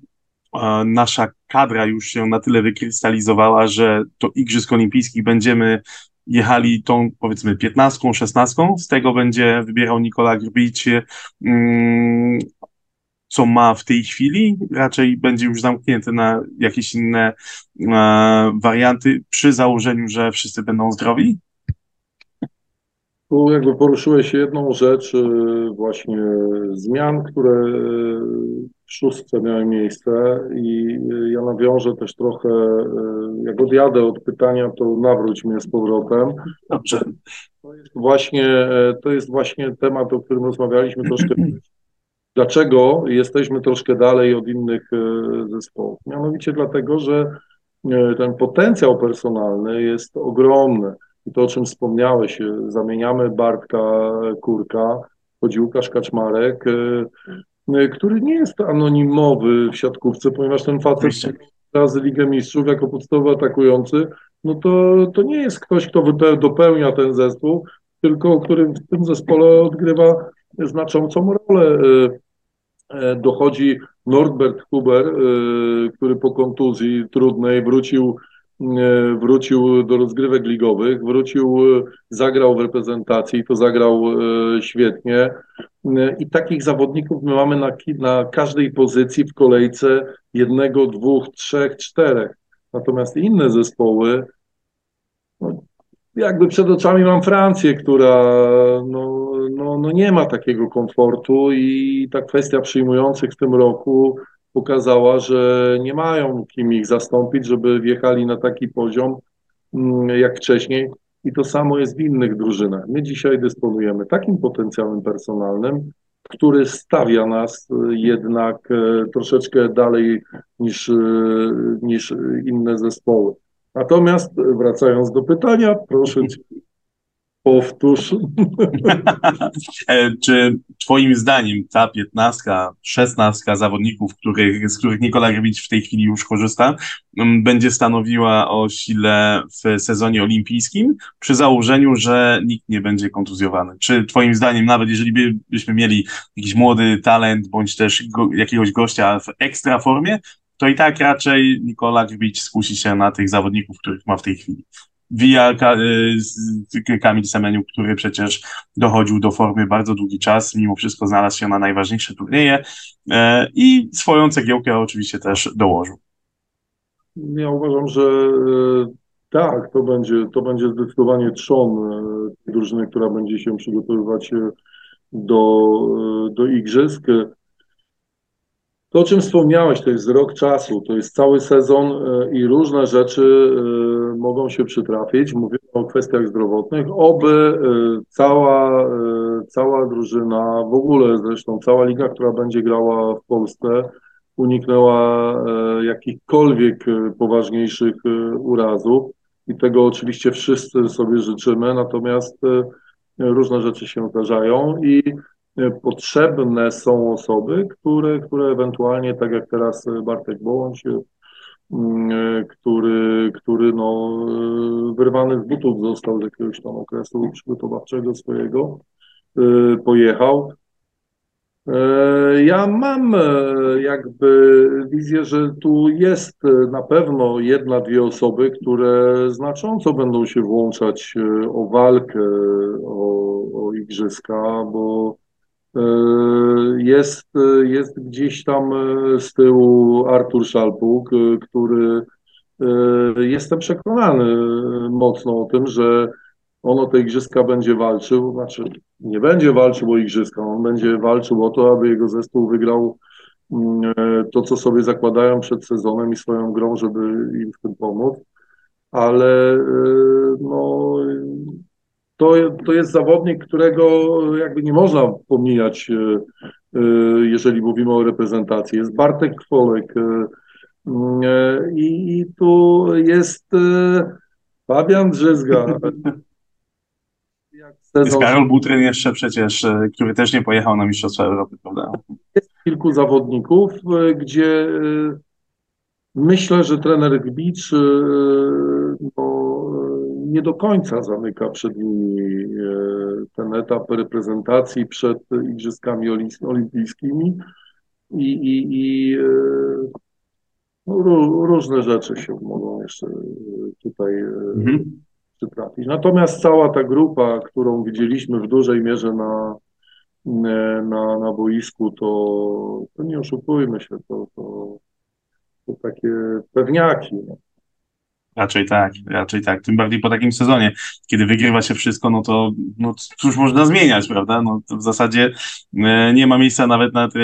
nasza kadra już się na tyle wykrystalizowała, że do Igrzysk Olimpijskich będziemy jechali tą powiedzmy 15, 16, z tego będzie wybierał Nikola Grbić mm, co ma w tej chwili, raczej będzie już zamknięte na jakieś inne e, warianty przy założeniu, że wszyscy będą zdrowi? Tu jakby poruszyłeś jedną rzecz, e, właśnie zmian, które w szóstce miały miejsce i ja nawiążę też trochę, jak odjadę od pytania, to nawróć mnie z powrotem. Dobrze. To jest właśnie, e, to jest właśnie temat, o którym rozmawialiśmy troszkę Dlaczego jesteśmy troszkę dalej od innych e, zespołów? Mianowicie dlatego, że e, ten potencjał personalny jest ogromny. I to, o czym wspomniałeś, e, zamieniamy Bartka Kurka, chodzi Łukasz Kaczmarek, który nie jest anonimowy w siatkówce, ponieważ ten facet razy Ligę Mistrzów jako podstawowy atakujący, no to, to nie jest ktoś, kto dopełnia ten zespół, tylko który w tym zespole odgrywa znaczącą rolę. E, dochodzi Norbert Huber, e, który po kontuzji trudnej wrócił, wrócił do rozgrywek ligowych, wrócił, zagrał w reprezentacji to zagrał świetnie. I takich zawodników my mamy na, na każdej pozycji w kolejce jednego, dwóch, trzech, czterech. Natomiast inne zespoły, no, jakby przed oczami mam Francję, która no, no, no nie ma takiego komfortu i ta kwestia przyjmujących w tym roku pokazała, że nie mają kim ich zastąpić, żeby wjechali na taki poziom mm, jak wcześniej. I to samo jest w innych drużynach. My dzisiaj dysponujemy takim potencjałem personalnym, który stawia nas jednak e, troszeczkę dalej niż, e, niż inne zespoły. Natomiast wracając do pytania, proszę Cię Powtórz. E, czy Twoim zdaniem ta piętnastka, szesnastka zawodników, których, z których Nikola Grbić w tej chwili już korzysta, będzie stanowiła o sile w sezonie olimpijskim, przy założeniu, że nikt nie będzie kontuzjowany? Czy Twoim zdaniem, nawet jeżeli by, byśmy mieli jakiś młody talent, bądź też go, jakiegoś gościa w ekstra formie, to i tak raczej Nikola Grbić skusi się na tych zawodników, których ma w tej chwili? Via y, Kamil Semeniuk, który przecież dochodził do formy bardzo długi czas, mimo wszystko znalazł się na najważniejsze turnieje e, i swoją cegiełkę oczywiście też dołożył. Ja uważam, że e, tak, to będzie, to będzie zdecydowanie trzon e, drużyny, która będzie się przygotowywać do, do igrzysk. To, o czym wspomniałeś, to jest rok czasu, to jest cały sezon e, i różne rzeczy e, mogą się przytrafić. Mówimy o kwestiach zdrowotnych. Oby e, cała, cała drużyna, w ogóle zresztą cała liga, która będzie grała w Polsce, uniknęła jakichkolwiek poważniejszych urazów. I tego oczywiście wszyscy sobie życzymy, natomiast różne rzeczy się zdarzają i potrzebne są osoby, które, które ewentualnie, tak jak teraz Bartek Bołądź, e, mm, który, który no, wyrwany z butów został z jakiegoś tam okresu przygotowawczego swojego, pojechał. Ja mam jakby wizję, że tu jest na pewno jedna, dwie osoby, które znacząco będą się włączać o walkę, o, o igrzyska, bo jest, jest gdzieś tam e, z tyłu Artur Szalpuk, e, który jestem przekonany mocno o tym, że on o te igrzyska będzie walczył, znaczy nie będzie walczył o igrzyska, on będzie walczył o to, aby jego zespół wygrał mm, to, co sobie zakładają przed sezonem i swoją grą, żeby im w tym pomóc, ale no, to, to jest zawodnik, którego jakby nie można pomijać, e, e, jeżeli mówimy o reprezentacji. Jest Bartek Kwolek e, i, i tu jest Fabian Drzyzga. Jest Karol Butryn jeszcze przecież, który też nie pojechał na Mistrzostwa Europy, prawda? Jest kilku zawodników, gdzie myślę, że trener Gbicz no, nie do końca zamyka przed nimi e, ten etap reprezentacji przed Igrzyskami Olimpijskimi i, i, i e, no, różne rzeczy się mogą jeszcze tutaj e, mhm. przytrafić. Natomiast cała ta grupa, którą widzieliśmy w dużej mierze na, na, na boisku, to, to nie oszukujmy się, to, to, to takie pewniaki. No. Raczej tak, raczej tak. Tym bardziej po takim sezonie, kiedy wygrywa się wszystko, no to no, cóż można zmieniać, prawda? No, w zasadzie e, nie ma miejsca nawet na te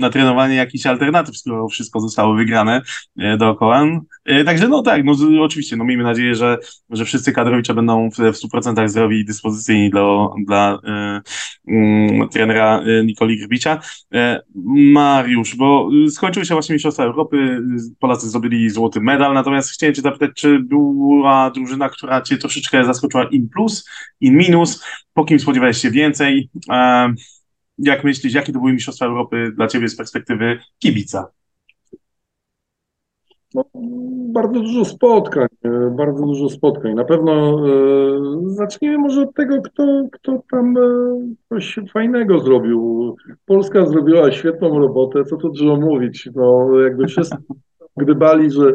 na trenowanie jakichś alternatyw, skoro wszystko zostało wygrane e, dookoła. E, także no tak, no oczywiście, no miejmy nadzieję, że, że wszyscy kadrowicze będą w, w 100% zdrowi i dyspozycyjni dla, dla e, mm, trenera Nikoli Grbicia. Mariusz, bo skończyły się właśnie Mistrzostwa Europy, Polacy zdobyli złoty medal, natomiast chciałem cię zapytać, czy była drużyna, która cię troszeczkę zaskoczyła in plus, in minus, po kim spodziewałeś się więcej? E, jak myślisz, jakie to były Mistrzostwa Europy dla Ciebie z perspektywy kibica? No, bardzo dużo spotkań, e, bardzo dużo spotkań. Na pewno e, zaczniemy może od tego, kto, kto tam e, coś fajnego zrobił. Polska zrobiła świetną robotę, co tu dużo mówić. No, jakby wszyscy gdybali, że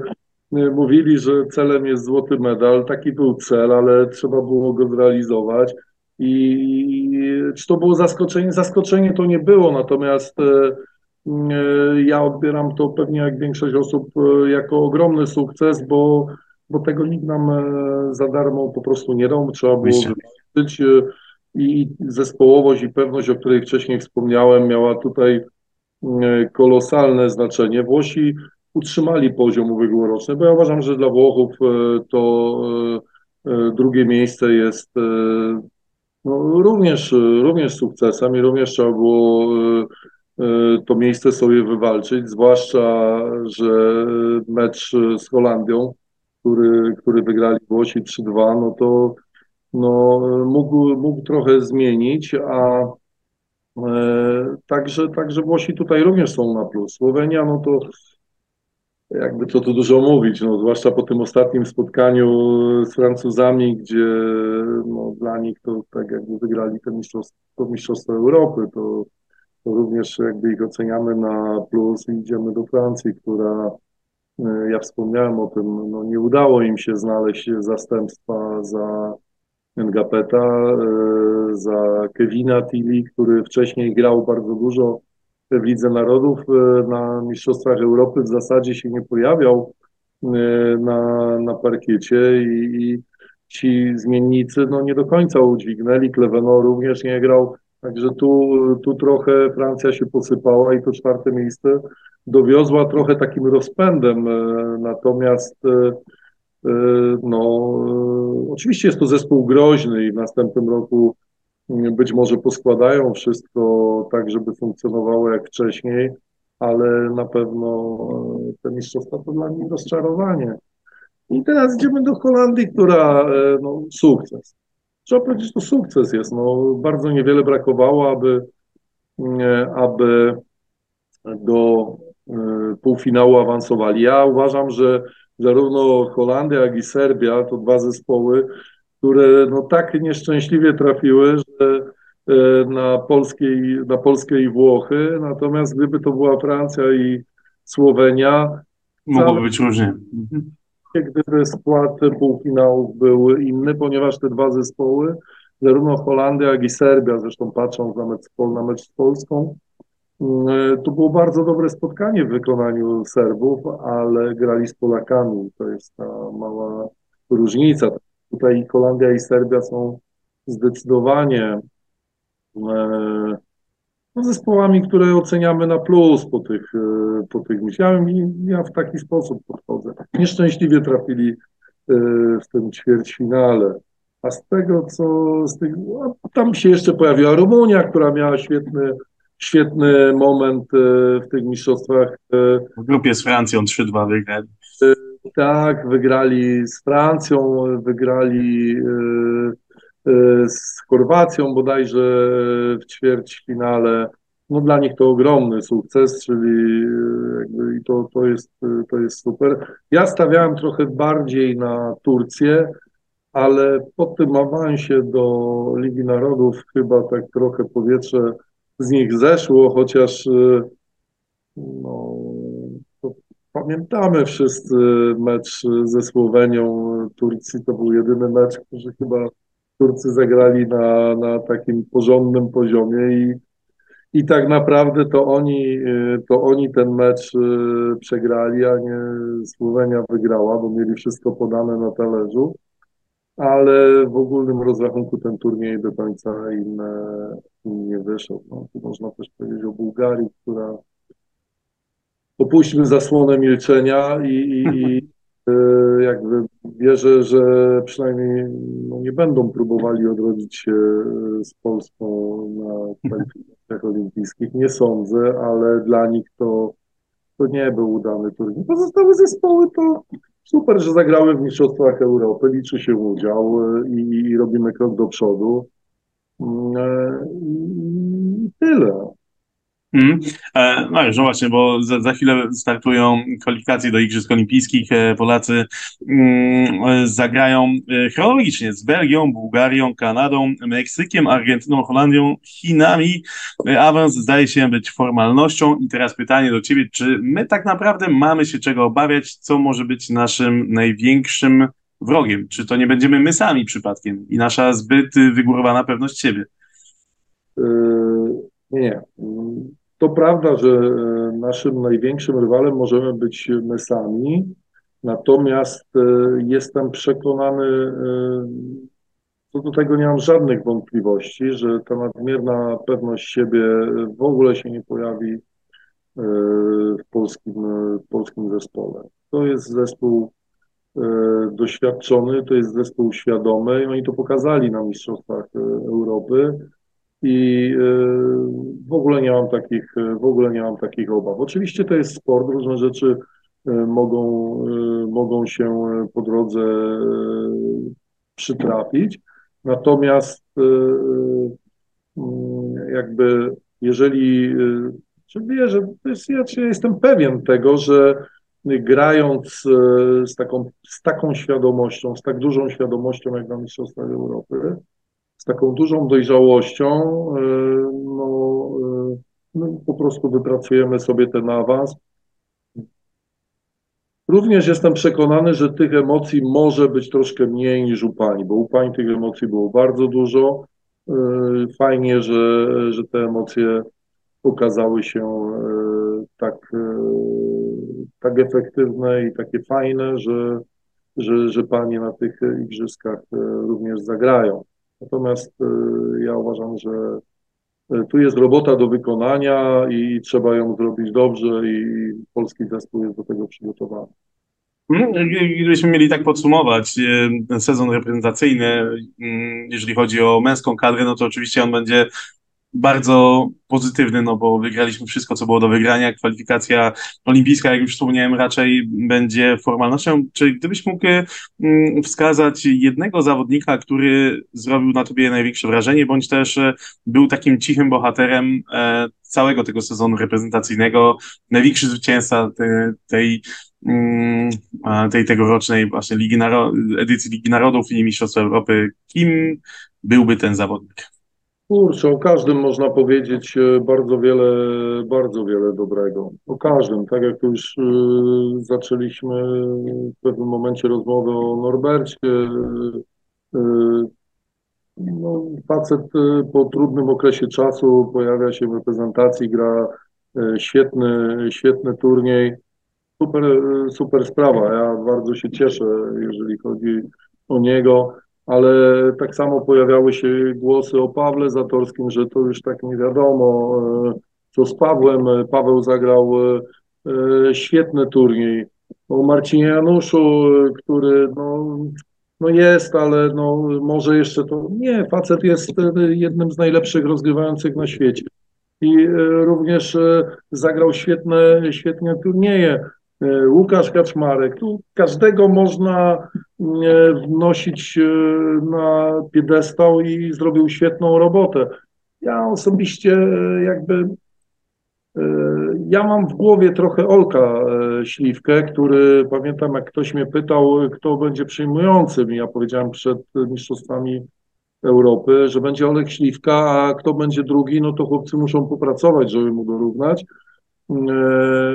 e, mówili, że celem jest złoty medal. Taki był cel, ale trzeba było go zrealizować. I czy to było zaskoczenie? Zaskoczenie to nie było, natomiast e, e, ja odbieram to pewnie jak większość osób e, jako ogromny sukces, bo, bo tego nikt nam za darmo po prostu nie dał, trzeba było wywalczyć i zespołowość i pewność, o której wcześniej wspomniałem, miała tutaj kolosalne znaczenie. Włosi utrzymali poziom ubiegłoroczny, bo ja uważam, że dla Włochów to drugie miejsce jest no, również, również sukcesem i również trzeba było e, e, to miejsce sobie wywalczyć, zwłaszcza, że mecz z Holandią, który, który wygrali Włosi 3-2, no to no, mógł, mógł trochę zmienić, a e, także, także Włosi tutaj również są na plus. Słowenia, no to jakby co tu dużo mówić, no, zwłaszcza po tym ostatnim spotkaniu z Francuzami, gdzie no, dla nich to tak jakby wygrali to mistrzostwo, mistrzostwo Europy, to, to również jakby ich oceniamy na plus i idziemy do Francji, która e, ja wspomniałem o tym, no, nie udało im się znaleźć zastępstwa za Ngapeta, e, za Kevina Tilly, który wcześniej grał bardzo dużo w Lidze Narodów, e, na Mistrzostwach Europy w zasadzie się nie pojawiał e, na, na parkiecie i, i ci zmiennicy no, nie do końca udźwignęli. Kleveno również nie grał, także tu, tu trochę Francja się posypała i to czwarte miejsce dowiozła trochę takim rozpędem, natomiast no, oczywiście jest to zespół groźny i w następnym roku być może poskładają wszystko tak, żeby funkcjonowało jak wcześniej, ale na pewno e, te mistrzostwa to dla nich rozczarowanie. I teraz idziemy do Holandii, która, e, no, sukces. Trzeba powiedzieć, to sukces jest. No, bardzo niewiele brakowało, aby, e, aby do półfinału awansowali. Ja uważam, że zarówno Holandia, jak i Serbia to dwa zespoły, które no tak nieszczęśliwie trafiły, na, polskiej, na Polskie i Włochy, natomiast gdyby to była Francja i Słowenia, mogłoby być różnie. Gdyby skład półfinałów był inny, ponieważ te dwa zespoły, zarówno Holandia, jak i Serbia, zresztą patrząc na mecz, na mecz z Polską, e, to było bardzo dobre spotkanie w wykonaniu Serbów, ale grali z Polakami. To jest ta mała różnica. Tutaj Holandia i Serbia są zdecydowanie zespołami, które oceniamy na plus po tych, e, po tych myślałem i ja w taki sposób podchodzę. Nieszczęśliwie trafili e, w tym ćwierćfinale. A z tego, co z tych, tam się jeszcze pojawiła Rumunia, która miała świetny, świetny moment w tych mistrzostwach. W grupie z Francją 3-2 wygrali. Tak, wygrali z Francją, wygrali e, e, z Chorwacją bodajże w ćwierćfinale. No dla nich to ogromny sukces, czyli e, jakby to, to, jest, to jest super. Ja stawiałem trochę bardziej na Turcję, ale po tym awansie do Ligi Narodów chyba tak trochę powietrze z nich zeszło, chociaż no, Pamiętamy wszyscy mecz ze Słowenią Turcji. To był jedyny mecz, który chyba Turcy zagrali na, na takim porządnym poziomie i, i tak naprawdę to oni, to oni ten mecz y, przegrali, a nie Słowenia wygrała, bo mieli wszystko podane na talerzu. Ale w ogólnym rozrachunku ten turniej do końca im, im nie wyszedł. No, tu można też powiedzieć o Bułgarii, która opuśćmy zasłonę milczenia i, i, e, jakby wierzę, że przynajmniej no, nie będą próbowali odrodzić się z Polską na kwalifikacjach olimpijskich. Nie sądzę, ale dla nich to, to nie był udany turniej. Pozostałe zespoły to super, że zagrały w Mistrzostwach Europy, liczy się udział e, i, i robimy krok do przodu. Mm, I tyle. Mm. No już, no właśnie, bo za, za, chwilę startują kwalifikacje do Igrzysk Olimpijskich. E, Polacy mm, zagrają e, chronologicznie z Belgią, Bułgarią, Kanadą, Meksykiem, Argentyną, Holandią, Chinami. Awans zdaje się być formalnością. I teraz pytanie do Ciebie, czy my tak naprawdę mamy się czego obawiać, co może być naszym największym wrogiem? Czy to nie będziemy my sami przypadkiem i nasza zbyt wygórowana pewność siebie? Yy, nie. To prawda, że e, naszym największym rywalem możemy być my sami, natomiast e, jestem przekonany, e, co do tego nie mam żadnych wątpliwości, że ta nadmierna pewność siebie w ogóle się nie pojawi w polskim, w polskim zespole. To jest zespół doświadczony, to jest zespół świadomy i oni to pokazali na Mistrzostwach Europy i e, w ogóle nie mam takich, w ogóle nie mam takich obaw. Oczywiście to jest sport, różne rzeczy e, mogą, e, mogą się po drodze przytrafić, Natomiast jakby jeżeli, czy wie, że jest, ja jestem pewien tego, że grając z taką, z taką świadomością, z tak dużą świadomością jak na Mistrzostwach Europy, taką dużą dojrzałością, no, no, po prostu wypracujemy sobie ten awans. Również jestem przekonany, że tych emocji może być troszkę mniej niż u Pani, bo u Pani tych emocji było bardzo dużo. Yy, fajnie, że, że te emocje okazały się tak, tak efektywne i takie fajne, że, że, że Panie na tych igrzyskach również zagrają. Natomiast ja uważam, że tu jest robota do wykonania i trzeba ją zrobić dobrze i polski zespół jest do tego przygotowany. Hmm, gdybyśmy mieli tak podsumować ten sezon reprezentacyjny, mm, jeżeli chodzi o męską kadrę, no to oczywiście on będzie bardzo pozytywny, no bo wygraliśmy wszystko, co było do wygrania. Kwalifikacja olimpijska, jak już wspomniałem, raczej będzie formalnością. Czy gdybyś mógł mm, wskazać jednego zawodnika, który zrobił na tobie największe wrażenie, bądź też e, był takim cichym bohaterem e, całego tego sezonu reprezentacyjnego, największy zwycięzca tej mm, tej tegorocznej właśnie Ligi Naro edycji Ligi Narodów i Mistrzostw Europy. Kim byłby ten zawodnik? Kurczę, o każdym można powiedzieć e, bardzo wiele, bardzo wiele dobrego. O każdym, tak jak już e, zaczęliśmy w pewnym momencie rozmowę o Norbercie. E, no, facet po trudnym okresie czasu pojawia się w reprezentacji, gra świetny, świetny turniej. Super, super sprawa. Ja bardzo się cieszę, jeżeli chodzi o niego ale tak samo pojawiały się głosy o Pawle Zatorskim, że to już tak nie wiadomo, e, co z Pawłem. Paweł zagrał e, świetny turniej. O Marcinie Januszu, który no, no jest, ale no może jeszcze to nie, facet jest jednym z najlepszych rozgrywających na świecie. I e, również zagrał świetne, świetne turnieje. E, Łukasz Kaczmarek. Tu każdego można e, wnosić e, na piedestał i zrobił świetną robotę. Ja osobiście jakby ja mam w głowie trochę Olka Śliwkę, który pamiętam jak ktoś mnie pytał, kto będzie przyjmującym ja powiedziałem przed Mistrzostwami Europy, że będzie Olek Śliwka, a kto będzie drugi, no to chłopcy muszą popracować, żeby mu dorównać. E,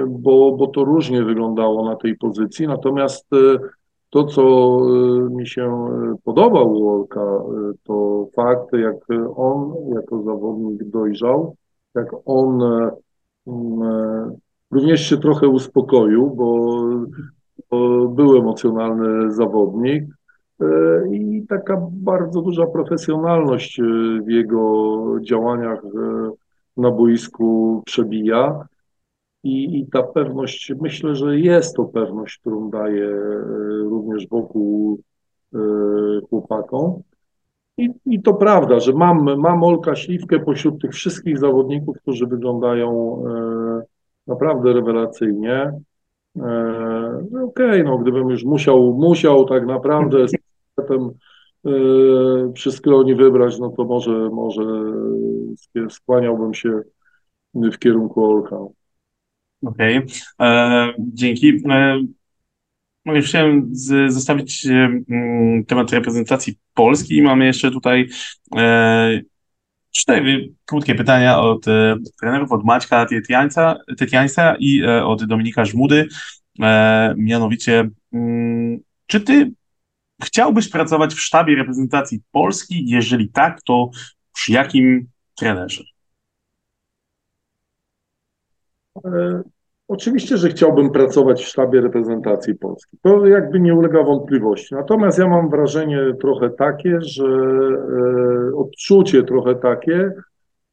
bo, bo to różnie wyglądało na tej pozycji. Natomiast e, to, co e, mi się podoba u Wolka, to fakt, jak on jako zawodnik dojrzał, jak on również się trochę uspokoił, bo, bo był emocjonalny zawodnik i taka bardzo duża profesjonalność w jego działaniach na boisku przebija. I, I ta pewność, myślę, że jest to pewność, którą daje e, również wokół e, chłopakom. I, I to prawda, że mam, mam Olka Śliwkę pośród tych wszystkich zawodników, którzy wyglądają e, naprawdę rewelacyjnie. No okej, okay, no gdybym już musiał, musiał tak naprawdę z tym przy skronie wybrać, no to może, może skłaniałbym się w kierunku Olka. Okej, okay. E, dzięki. E, no już chciałem z, zostawić e, temat reprezentacji Polski i mamy jeszcze tutaj e, cztery krótkie pytania od e, trenerów, od Maćka Tytiańca i e, od Dominika Żmudy. mianowicie, mm, czy ty chciałbyś pracować w sztabie reprezentacji Polski? Jeżeli tak, to przy jakim trenerze? E, oczywiście, że chciałbym pracować w sztabie reprezentacji Polski. To jakby nie ulega wątpliwości. Natomiast ja mam wrażenie trochę takie, że e, odczucie trochę takie,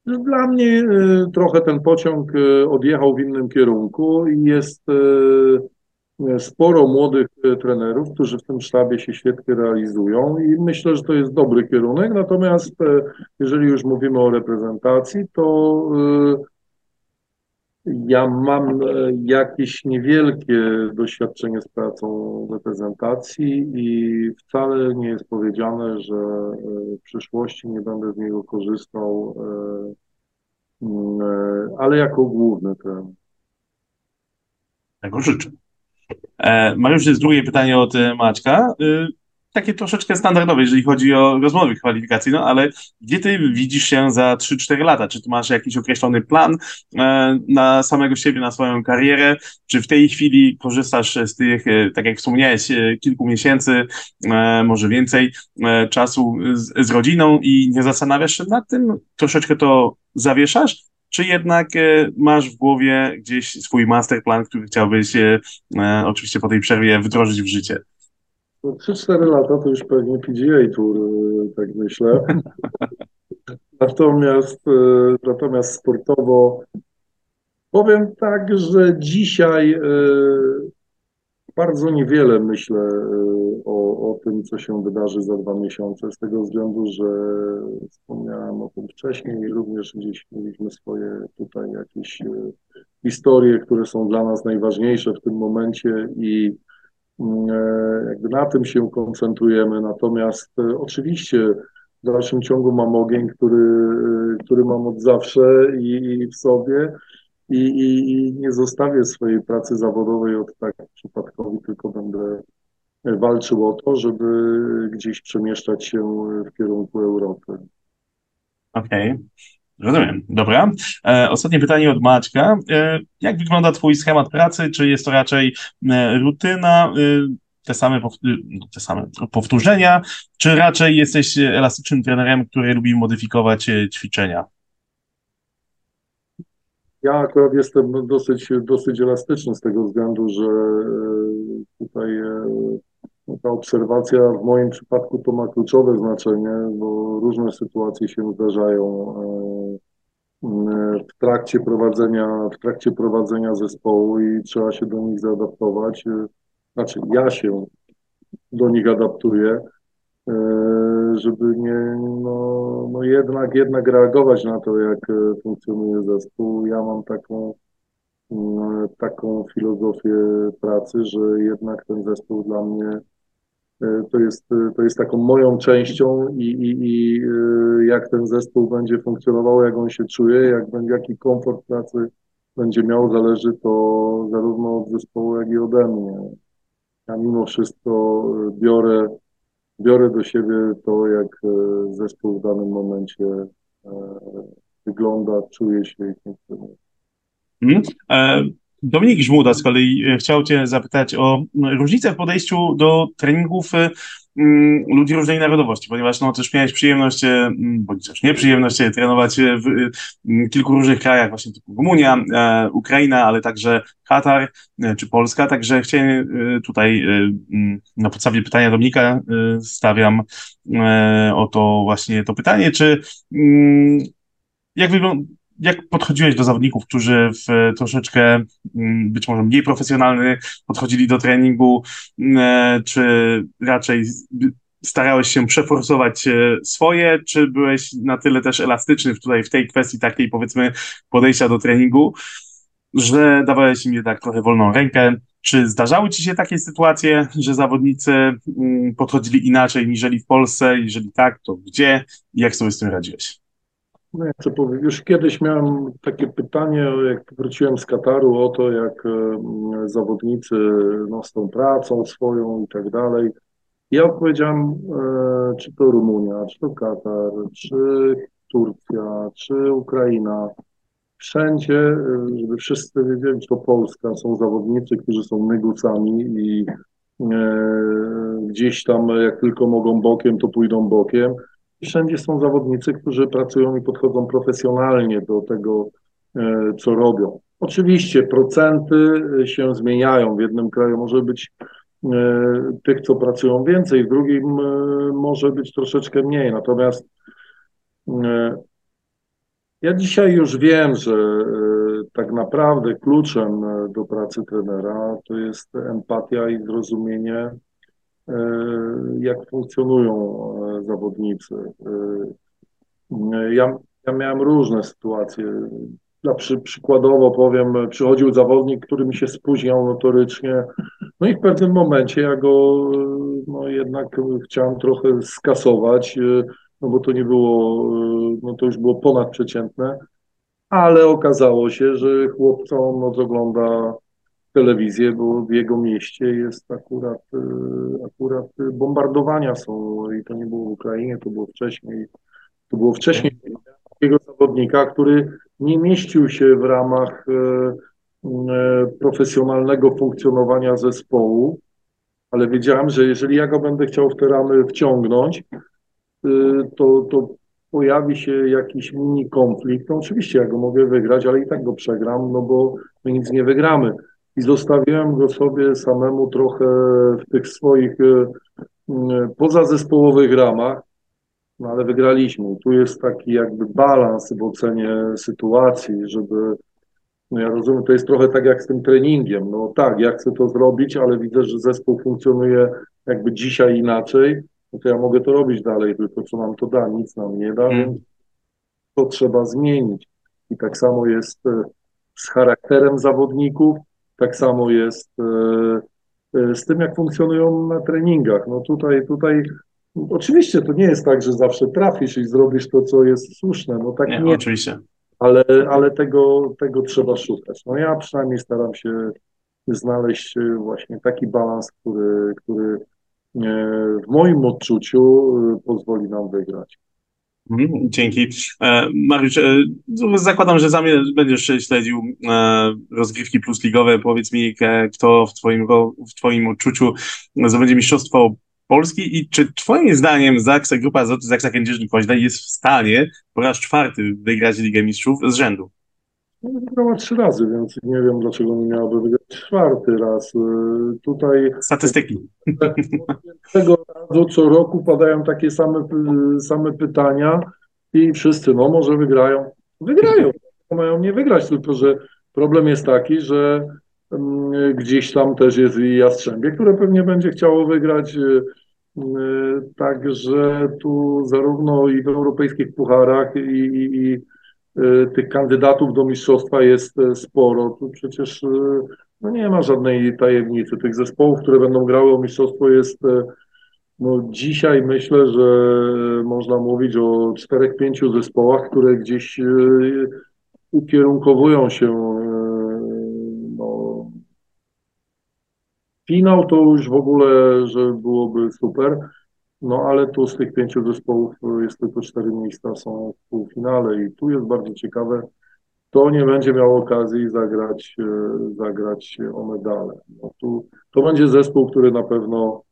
że dla mnie e, trochę ten pociąg odjechał w innym kierunku i jest sporo młodych trenerów, którzy w tym sztabie się świetnie realizują i myślę, że to jest dobry kierunek. Natomiast jeżeli już mówimy o reprezentacji, to Ja mam e, jakieś niewielkie doświadczenie z pracą reprezentacji i wcale nie jest powiedziane, że e, w przyszłości nie będę z niego korzystał, mm, ale jako główny trener. Tego życzę. Mariusz, jest drugie pytanie od Maćka takie troszeczkę standardowe, jeżeli chodzi o rozmowy kwalifikacyjne, ale gdzie ty widzisz się za 3-4 lata? Czy ty masz jakiś określony plan e, na samego siebie, na swoją karierę? Czy w tej chwili korzystasz z tych, e, tak jak wspomniałeś, e, kilku miesięcy, może więcej czasu z, z rodziną i nie zastanawiasz się nad tym? Troszeczkę to zawieszasz? czy jednak masz w głowie gdzieś swój masterplan, który chciałbyś oczywiście po tej przerwie wdrożyć w życie? No 3-4 lata to już pewnie PGA Tour, e, tak myślę. Natomiast, e, natomiast sportowo powiem tak, że dzisiaj e, bardzo niewiele myślę o, o tym, co się wydarzy za dwa miesiące, z tego względu, że wspomniałem o tym wcześniej i również gdzieś mieliśmy swoje tutaj jakieś historie, które są dla nas najważniejsze w tym momencie i jakby na tym się koncentrujemy. Natomiast e, oczywiście w dalszym ciągu mam ogień, który, e, który mam od zawsze i, i w sobie. I, i, I, nie zostawię swojej pracy zawodowej od tak przypadkowi, tylko będę walczył o to, żeby gdzieś przemieszczać się w kierunku Europy. Okej. Okay. Rozumiem. Dobra. E, ostatnie pytanie od Maćka. E, jak wygląda Twój schemat pracy? Czy jest to raczej e, rutyna, e, te same, te same powtórzenia, czy raczej jesteś elastycznym trenerem, który lubi modyfikować e, ćwiczenia? Ja akurat jestem dosyć, dosyć elastyczny z tego względu, że e, tutaj ta obserwacja w moim przypadku to ma kluczowe znaczenie, bo różne sytuacje się zdarzają e, w trakcie prowadzenia, w trakcie prowadzenia zespołu i trzeba się do nich zaadaptować. E, znaczy ja się do nich adaptuję, e, żeby nie, no, no jednak, jednak reagować na to, jak funkcjonuje zespół. Ja mam taką taką filozofię pracy, że jednak ten zespół dla mnie to jest, e, to jest taką moją częścią i, i, i e, jak ten zespół będzie funkcjonował, jak on się czuje, jak jaki komfort pracy będzie miał, zależy to zarówno od zespołu, jak i ode mnie. Ja mimo wszystko biorę, biorę do siebie to, jak zespół w danym momencie wygląda, czuje się i funkcjonuje. Hmm. Dominik Żmuda z kolei e, chciał Cię zapytać o różnicę w podejściu do treningów e, ludzi różnej narodowości, ponieważ no, też miałeś przyjemność, e, bądź też nieprzyjemność trenować w kilku różnych krajach, właśnie typu Rumunia, Ukraina, ale także Katar czy Polska, także chciałem tutaj na podstawie pytania Dominika stawiam o to właśnie to pytanie, czy jak wygląda jak podchodziłeś do zawodników, którzy w troszeczkę mm, być może mniej profesjonalny podchodzili do treningu, mm, e, czy raczej starałeś się przeforsować e, swoje, czy byłeś na tyle też elastyczny tutaj w tej kwestii takiej powiedzmy podejścia do treningu, że dawałeś im jednak trochę wolną rękę. Czy zdarzały ci się takie sytuacje, że zawodnicy mm, podchodzili inaczej niżeli w Polsce? Jeżeli tak, to gdzie i jak sobie z tym radziłeś? No ja chcę powiedzieć, już kiedyś miałem takie pytanie, jak wróciłem z Kataru, o to, jak e, zawodnicy no, z tą pracą swoją i tak dalej. Ja odpowiedziałem, e, czy to Rumunia, czy to Katar, czy Turcja, czy Ukraina. Wszędzie, e, żeby wszyscy wiedzieli, czy to Polska, są zawodnicy, którzy są negusami i gdzieś tam, jak tylko mogą bokiem, to pójdą bokiem wszędzie są zawodnicy, którzy pracują i podchodzą profesjonalnie do tego, e, co robią. Oczywiście procenty się zmieniają. W jednym kraju może być e, tych, co pracują więcej, w drugim e, może być troszeczkę mniej. Natomiast ja dzisiaj już wiem, że tak naprawdę kluczem do pracy trenera to jest empatia i zrozumienie E, jak funkcjonują e, zawodnicy. E, ja, ja miałem różne sytuacje. dla przy, przykładowo powiem, przychodził zawodnik, który mi się spóźniał notorycznie, no i w pewnym momencie ja go no jednak chciałem trochę skasować, no bo to nie było, no to już było ponadprzeciętne, ale okazało się, że chłop całą noc ogląda telewizję, bo w jego mieście jest akurat, akurat bombardowania są i to nie było w Ukrainie, to było wcześniej, to było wcześniej takiego zawodnika, który nie mieścił się w ramach e, e, profesjonalnego funkcjonowania zespołu, ale wiedziałem, że jeżeli ja go będę chciał w te ramy wciągnąć, e, to, to pojawi się jakiś mini konflikt. No oczywiście ja go mogę wygrać, ale i tak go przegram, no bo my nic nie wygramy. I zostawiłem go sobie samemu trochę w tych swoich pozazespołowych ramach, no ale wygraliśmy. Tu jest taki jakby balans w ocenie sytuacji, żeby, no ja rozumiem, to jest trochę tak jak z tym treningiem. No tak, ja chcę to zrobić, ale widzę, że zespół funkcjonuje jakby dzisiaj inaczej, no to ja mogę to robić dalej, tylko co nam to da, nic nam nie da, hmm. to trzeba zmienić. I tak samo jest e, z charakterem zawodników, tak samo jest e, e, z tym, jak funkcjonują na treningach. No tutaj, tutaj Oczywiście to nie jest tak, że zawsze trafisz i zrobisz to, co jest słuszne. No tak nie, nie. oczywiście. Ale, ale tego, tego trzeba szukać. No ja przynajmniej staram się znaleźć e, właśnie taki balans, który, który w moim odczuciu pozwoli nam wygrać. Mhm, dzięki. Mariusz, zakładam, że będziesz śledził rozgrywki plus ligowe. Powiedz mi, kto w twoim, w twoim odczuciu zdobędzie mistrzostwo Polski i czy twoim zdaniem Zaksa, grupa Zaksa Kędzierzyn-Koźle jest w stanie po raz czwarty wygrać Ligę Mistrzów z rzędu? No, wygrała trzy razy, więc nie wiem, dlaczego nie miałaby wygrać czwarty raz. Y, tutaj... Statystyki. Tego razu co roku padają takie same, same pytania i wszyscy, no może wygrają. Wygrają. Mają nie wygrać, tylko że problem jest taki, że Mm, gdzieś tam też jest i Jastrzębie, które pewnie będzie chciało wygrać. Y, y, także tu zarówno i w europejskich pucharach, i, i, i tych kandydatów do mistrzostwa jest e, sporo. Tu przecież no nie ma żadnej tajemnicy. Tych zespołów, które będą grały o mistrzostwo jest no dzisiaj myślę, że można mówić o czterech, pięciu zespołach, które gdzieś ukierunkowują się Finał to już w ogóle, że byłoby super, no ale tu z tych pięciu zespołów jest tylko cztery miejsca są w półfinale i tu jest bardzo ciekawe, kto nie będzie miał okazji zagrać, e, zagrać o medale. No tu, to będzie zespół, który na pewno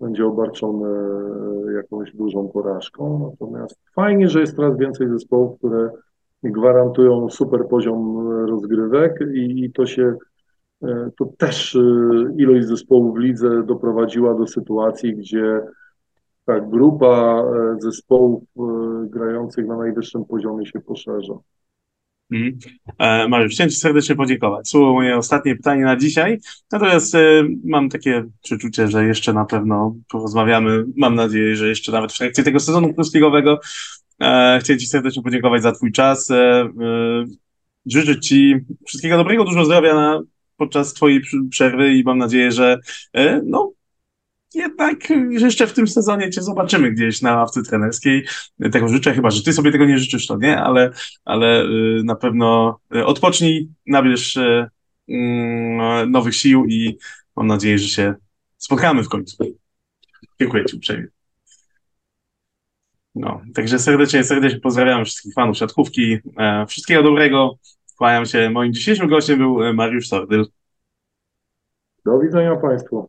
będzie obarczony e, jakąś dużą porażką, natomiast fajnie, że jest coraz więcej zespołów, które gwarantują super poziom rozgrywek i, i to się E, to też e, ilość zespołów w lidze doprowadziła do sytuacji, gdzie ta grupa e, zespołów grających na najwyższym poziomie się poszerza. Mm. Mariusz, chciałem Ci serdecznie podziękować. Słowo moje ostatnie pytanie na dzisiaj. Natomiast mam takie przeczucie, że jeszcze na pewno porozmawiamy. Mam nadzieję, że jeszcze nawet w trakcie tego sezonu polskiego. Chciałem Ci serdecznie podziękować za Twój czas. Życzę Ci wszystkiego dobrego, dużo zdrowia na podczas twojej przerwy i mam nadzieję, że e, no, jednak jeszcze w tym sezonie cię zobaczymy gdzieś na ławce trenerskiej. Tego życzę, chyba że ty sobie tego nie życzysz, to nie, ale, ale e, na pewno e, odpocznij, nabierz mm, nowych sił i mam nadzieję, że się spotkamy w końcu. Dziękuję ci uprzejmie. No, także serdecznie, serdecznie pozdrawiam wszystkich fanów siatkówki. Wszystkiego dobrego. Kłaniam się. Moim dzisiejszym gościem był e, Mariusz Sordyl. Do widzenia Państwu.